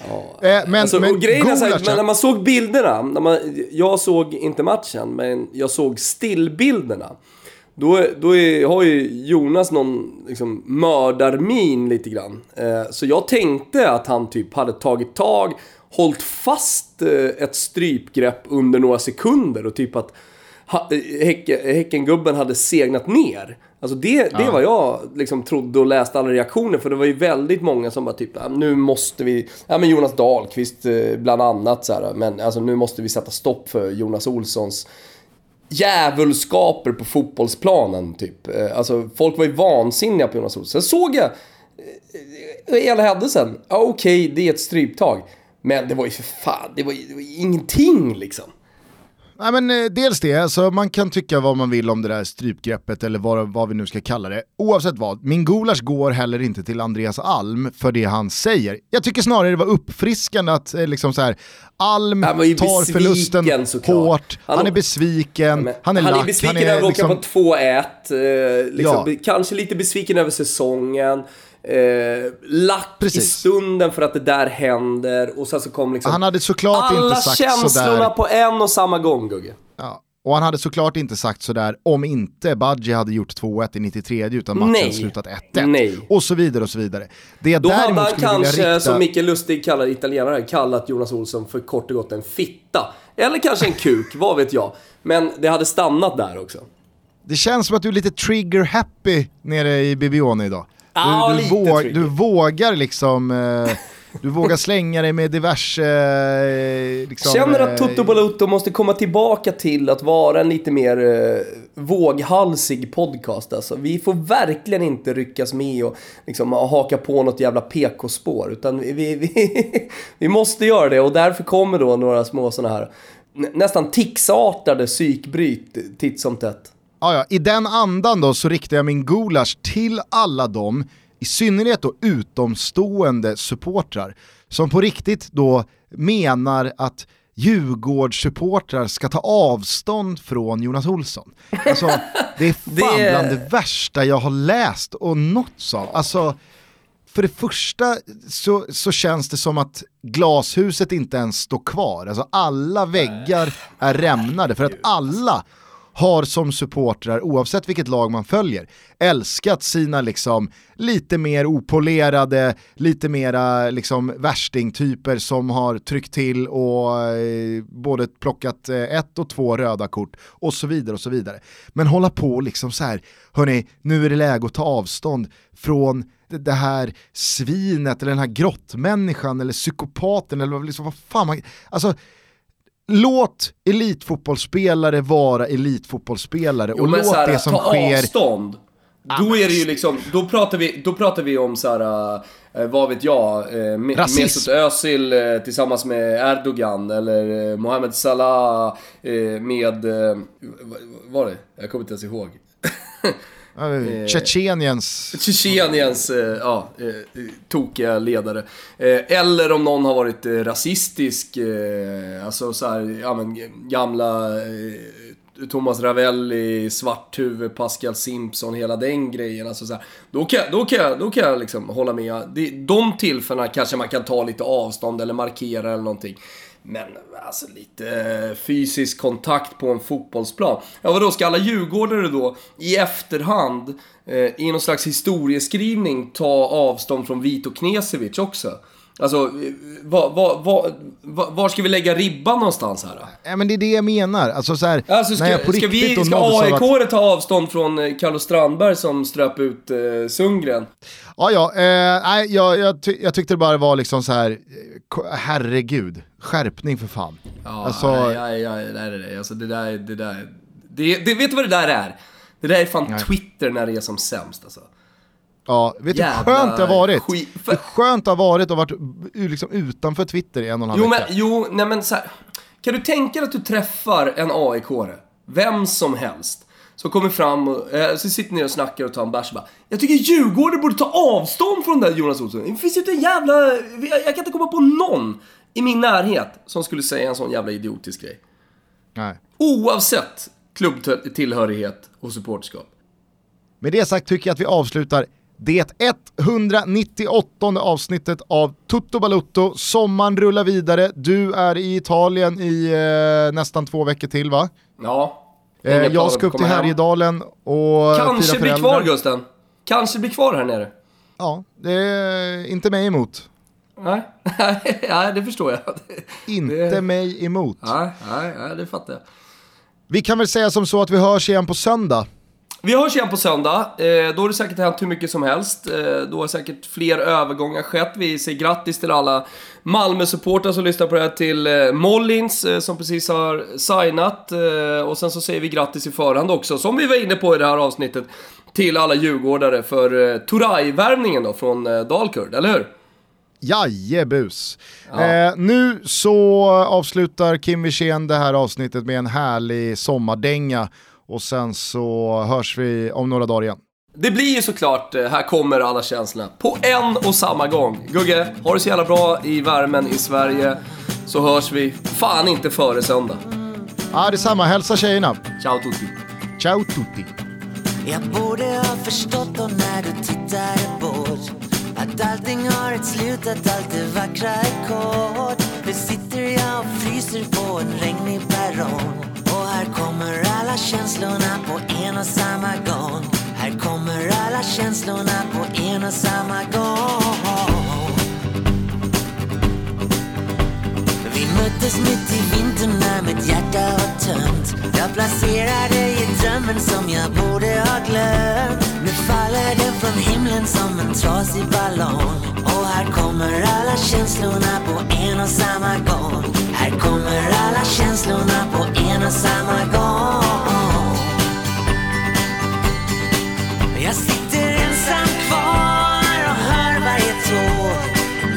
Ja. Eh, men, alltså, men, grejen är så här, men när man såg bilderna, när man, jag såg inte matchen, men jag såg stillbilderna. Då, då är, har ju Jonas någon liksom, mördarmin lite grann. Eh, så jag tänkte att han typ hade tagit tag, hållit fast eh, ett strypgrepp under några sekunder och typ att eh, häck, Häckengubben hade segnat ner. Alltså det, det ja. var jag liksom trodde och läste alla reaktioner för det var ju väldigt många som bara typ, nu måste vi, ja men Jonas Dahlqvist eh, bland annat så här, men alltså nu måste vi sätta stopp för Jonas Olssons djävulskaper på fotbollsplanen typ. Alltså folk var ju vansinniga på Jonas Olsson. Sen såg jag hela händelsen, okej okay, det är ett stryptag. Men det var ju för fan, det var ju, det var ju ingenting liksom. Nej, men, eh, dels det, alltså, man kan tycka vad man vill om det där strypgreppet eller vad, vad vi nu ska kalla det. Oavsett vad, min gulasch går heller inte till Andreas Alm för det han säger. Jag tycker snarare det var uppfriskande att eh, liksom så här, Alm tar förlusten såklart. hårt, han, han, är besviken, ja, han är Han lack, är besviken över att liksom... åka på 2-1, eh, liksom, ja. kanske lite besviken över säsongen eh, lack Precis. i stunden för att det där händer och sen så kom liksom Han hade såklart alla inte sagt känslorna sådär. på en och samma gång Gugge. Ja. Och han hade såklart inte sagt sådär om inte Badji hade gjort 2-1 i 93 utan matchen Nej. slutat 1-1. Nej. Och så vidare och så vidare. Det Då hade han kanske, rikta... som Micke Lustig kallar italienare, kallat Jonas Olsson för kort och gott en fitta. Eller kanske en kuk, vad vet jag. Men det hade stannat där också. Det känns som att du är lite trigger happy nere i Bibione idag. Du, du, våg, du vågar liksom, eh, du vågar slänga dig med diverse... Eh, liksom, Känner att eh, Toto Balotto måste komma tillbaka till att vara en lite mer eh, våghalsig podcast alltså. Vi får verkligen inte ryckas med och liksom haka på något jävla PK-spår. Utan vi, vi, vi, (laughs) vi måste göra det och därför kommer då några små sådana här nästan ticsartade psykbryt titt som tätt. Ja, ja. I den andan då så riktar jag min gulasch till alla dem, i synnerhet då utomstående supportrar, som på riktigt då menar att Djurgårdssupportrar ska ta avstånd från Jonas Olsson. Alltså, det är (laughs) fan det... bland det värsta jag har läst och nåtts av. Alltså, för det första så, så känns det som att glashuset inte ens står kvar. Alltså alla väggar är rämnade för att alla har som supportrar, oavsett vilket lag man följer, älskat sina liksom lite mer opolerade, lite mera liksom värstingtyper som har tryckt till och eh, både plockat eh, ett och två röda kort och så vidare och så vidare. Men hålla på liksom så här, hörni, nu är det läge att ta avstånd från det här svinet eller den här grottmänniskan eller psykopaten eller liksom, vad fan man, alltså låt elitfotbollsspelare vara elitfotbollsspelare jo, och låt här, det som ta sker... avstånd. Då är det ju liksom, då pratar vi, då pratar vi om så här, eh, vad vet jag, eh, Mesut Özil eh, tillsammans med Erdogan eller eh, Mohamed Salah eh, med, eh, vad var det? Jag kommer inte ens ihåg. (laughs) Eh, Tjetjeniens... Tjetjeniens, eh, ja, eh, tokiga ledare. Eller om någon har varit rasistisk, alltså så här, ja men gamla Thomas Ravelli, Svarthuvud, Pascal Simpson, hela den grejen. Alltså så här, då, kan, då, kan jag, då kan jag liksom hålla med. De tillfällena kanske man kan ta lite avstånd eller markera eller någonting. Men alltså lite eh, fysisk kontakt på en fotbollsplan. Ja vadå, ska alla djurgårdare då i efterhand eh, i någon slags historieskrivning ta avstånd från Vito Knesevic också? Alltså, var, var, var, var, ska vi lägga ribban någonstans här då? Ja, men det är det jag menar. Alltså, så här, alltså, ska, när jag på ska, vi, ska AIK att... ta avstånd från eh, Carlos Strandberg som ströp ut eh, Sundgren? Ja, ja. Eh, nej, jag, jag, ty jag tyckte det bara var liksom så här, herregud, skärpning för fan. Ja, alltså... ja, ja, nej, nej, nej. Alltså det där, det där, det, det, vet du vad det där är? Det där är fan nej. Twitter när det är som sämst alltså. Ja, vet du hur skönt det har varit? Skit, Hur skönt det har varit att varit liksom utanför Twitter i en och en halv jo, vecka. Men, jo, nej men så här, Kan du tänka dig att du träffar en AIK-are, vem som helst, som kommer fram och eh, så sitter ni och snackar och tar en bärs och bara Jag tycker Djurgården borde ta avstånd från den där Jonas Olsson. Det finns ju inte en jävla... Jag, jag kan inte komma på någon i min närhet som skulle säga en sån jävla idiotisk grej. Nej. Oavsett klubbtillhörighet och supporterskap. Med det sagt tycker jag att vi avslutar det 198 avsnittet av Tutto Balutto. Sommaren rullar vidare. Du är i Italien i eh, nästan två veckor till va? Ja. Eh, jag ska upp till. Härjedalen och Kanske blir kvar Gusten. Kanske blir kvar här nere. Ja, det är inte mig emot. Nej, (laughs) nej det förstår jag. Inte mig emot. Nej, nej, nej, det fattar jag. Vi kan väl säga som så att vi hörs igen på söndag. Vi hörs igen på söndag. Eh, då har det säkert hänt hur mycket som helst. Eh, då har säkert fler övergångar skett. Vi säger grattis till alla Malmö-supportrar som lyssnar på det här. Till eh, Mollins som precis har signat. Och sen så säger vi grattis i förhand också, som vi var inne på i det här avsnittet. Till alla djurgårdare för eh, Turay-värvningen då från eh, Dalkurd, eller hur? Jajebus. Eh, nu så avslutar Kim Wirsén det här avsnittet med en härlig sommardänga och sen så hörs vi om några dagar igen. Det blir ju såklart, eh, här kommer alla känslorna, på en och samma gång. Gugge, ha det så jävla bra i värmen i Sverige, så hörs vi fan inte före söndag. Ja, detsamma. Hälsa tjejerna. Ciao tutti. Ciao tutti. Jag borde ha förstått då när du tittade bort Att allting har ett slut, att allt det vackra är kort Nu sitter jag och fryser på en regnig perrong känslorna på en och samma gång. Här kommer alla känslorna på en och samma gång. Vi möttes mitt i vintern när mitt hjärta var tömt. Jag placerade dig i drömmen som jag borde ha glömt. Nu faller den från himlen som en trasig ballong. Och här kommer alla känslorna på en och samma gång. Här kommer alla känslorna på en och samma gång. Tåg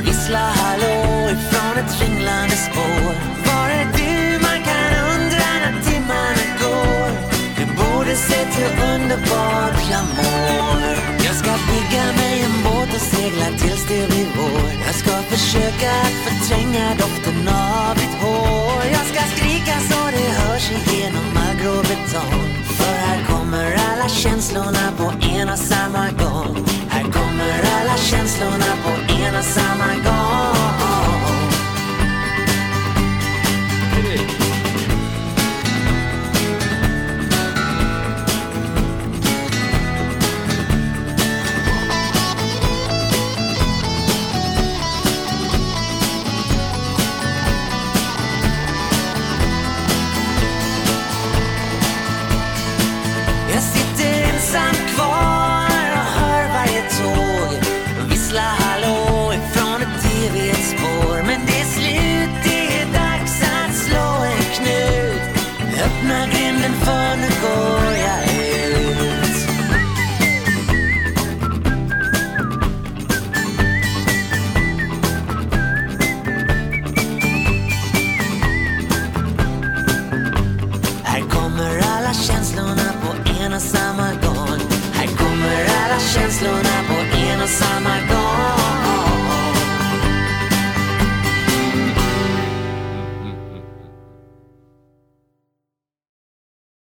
Vissla hallå ifrån ett ringlande spår. Var är du? Man kan undra när timmarna går? Du borde se hur underbart jag mår Jag ska bygga mig en båt och segla tills det blir vår. Jag ska försöka att förtränga doften av ditt hår. Jag ska skrika så det hörs igenom all grå betong. För här kommer alla känslorna på en och samma gång alla känslorna på en och samma gång.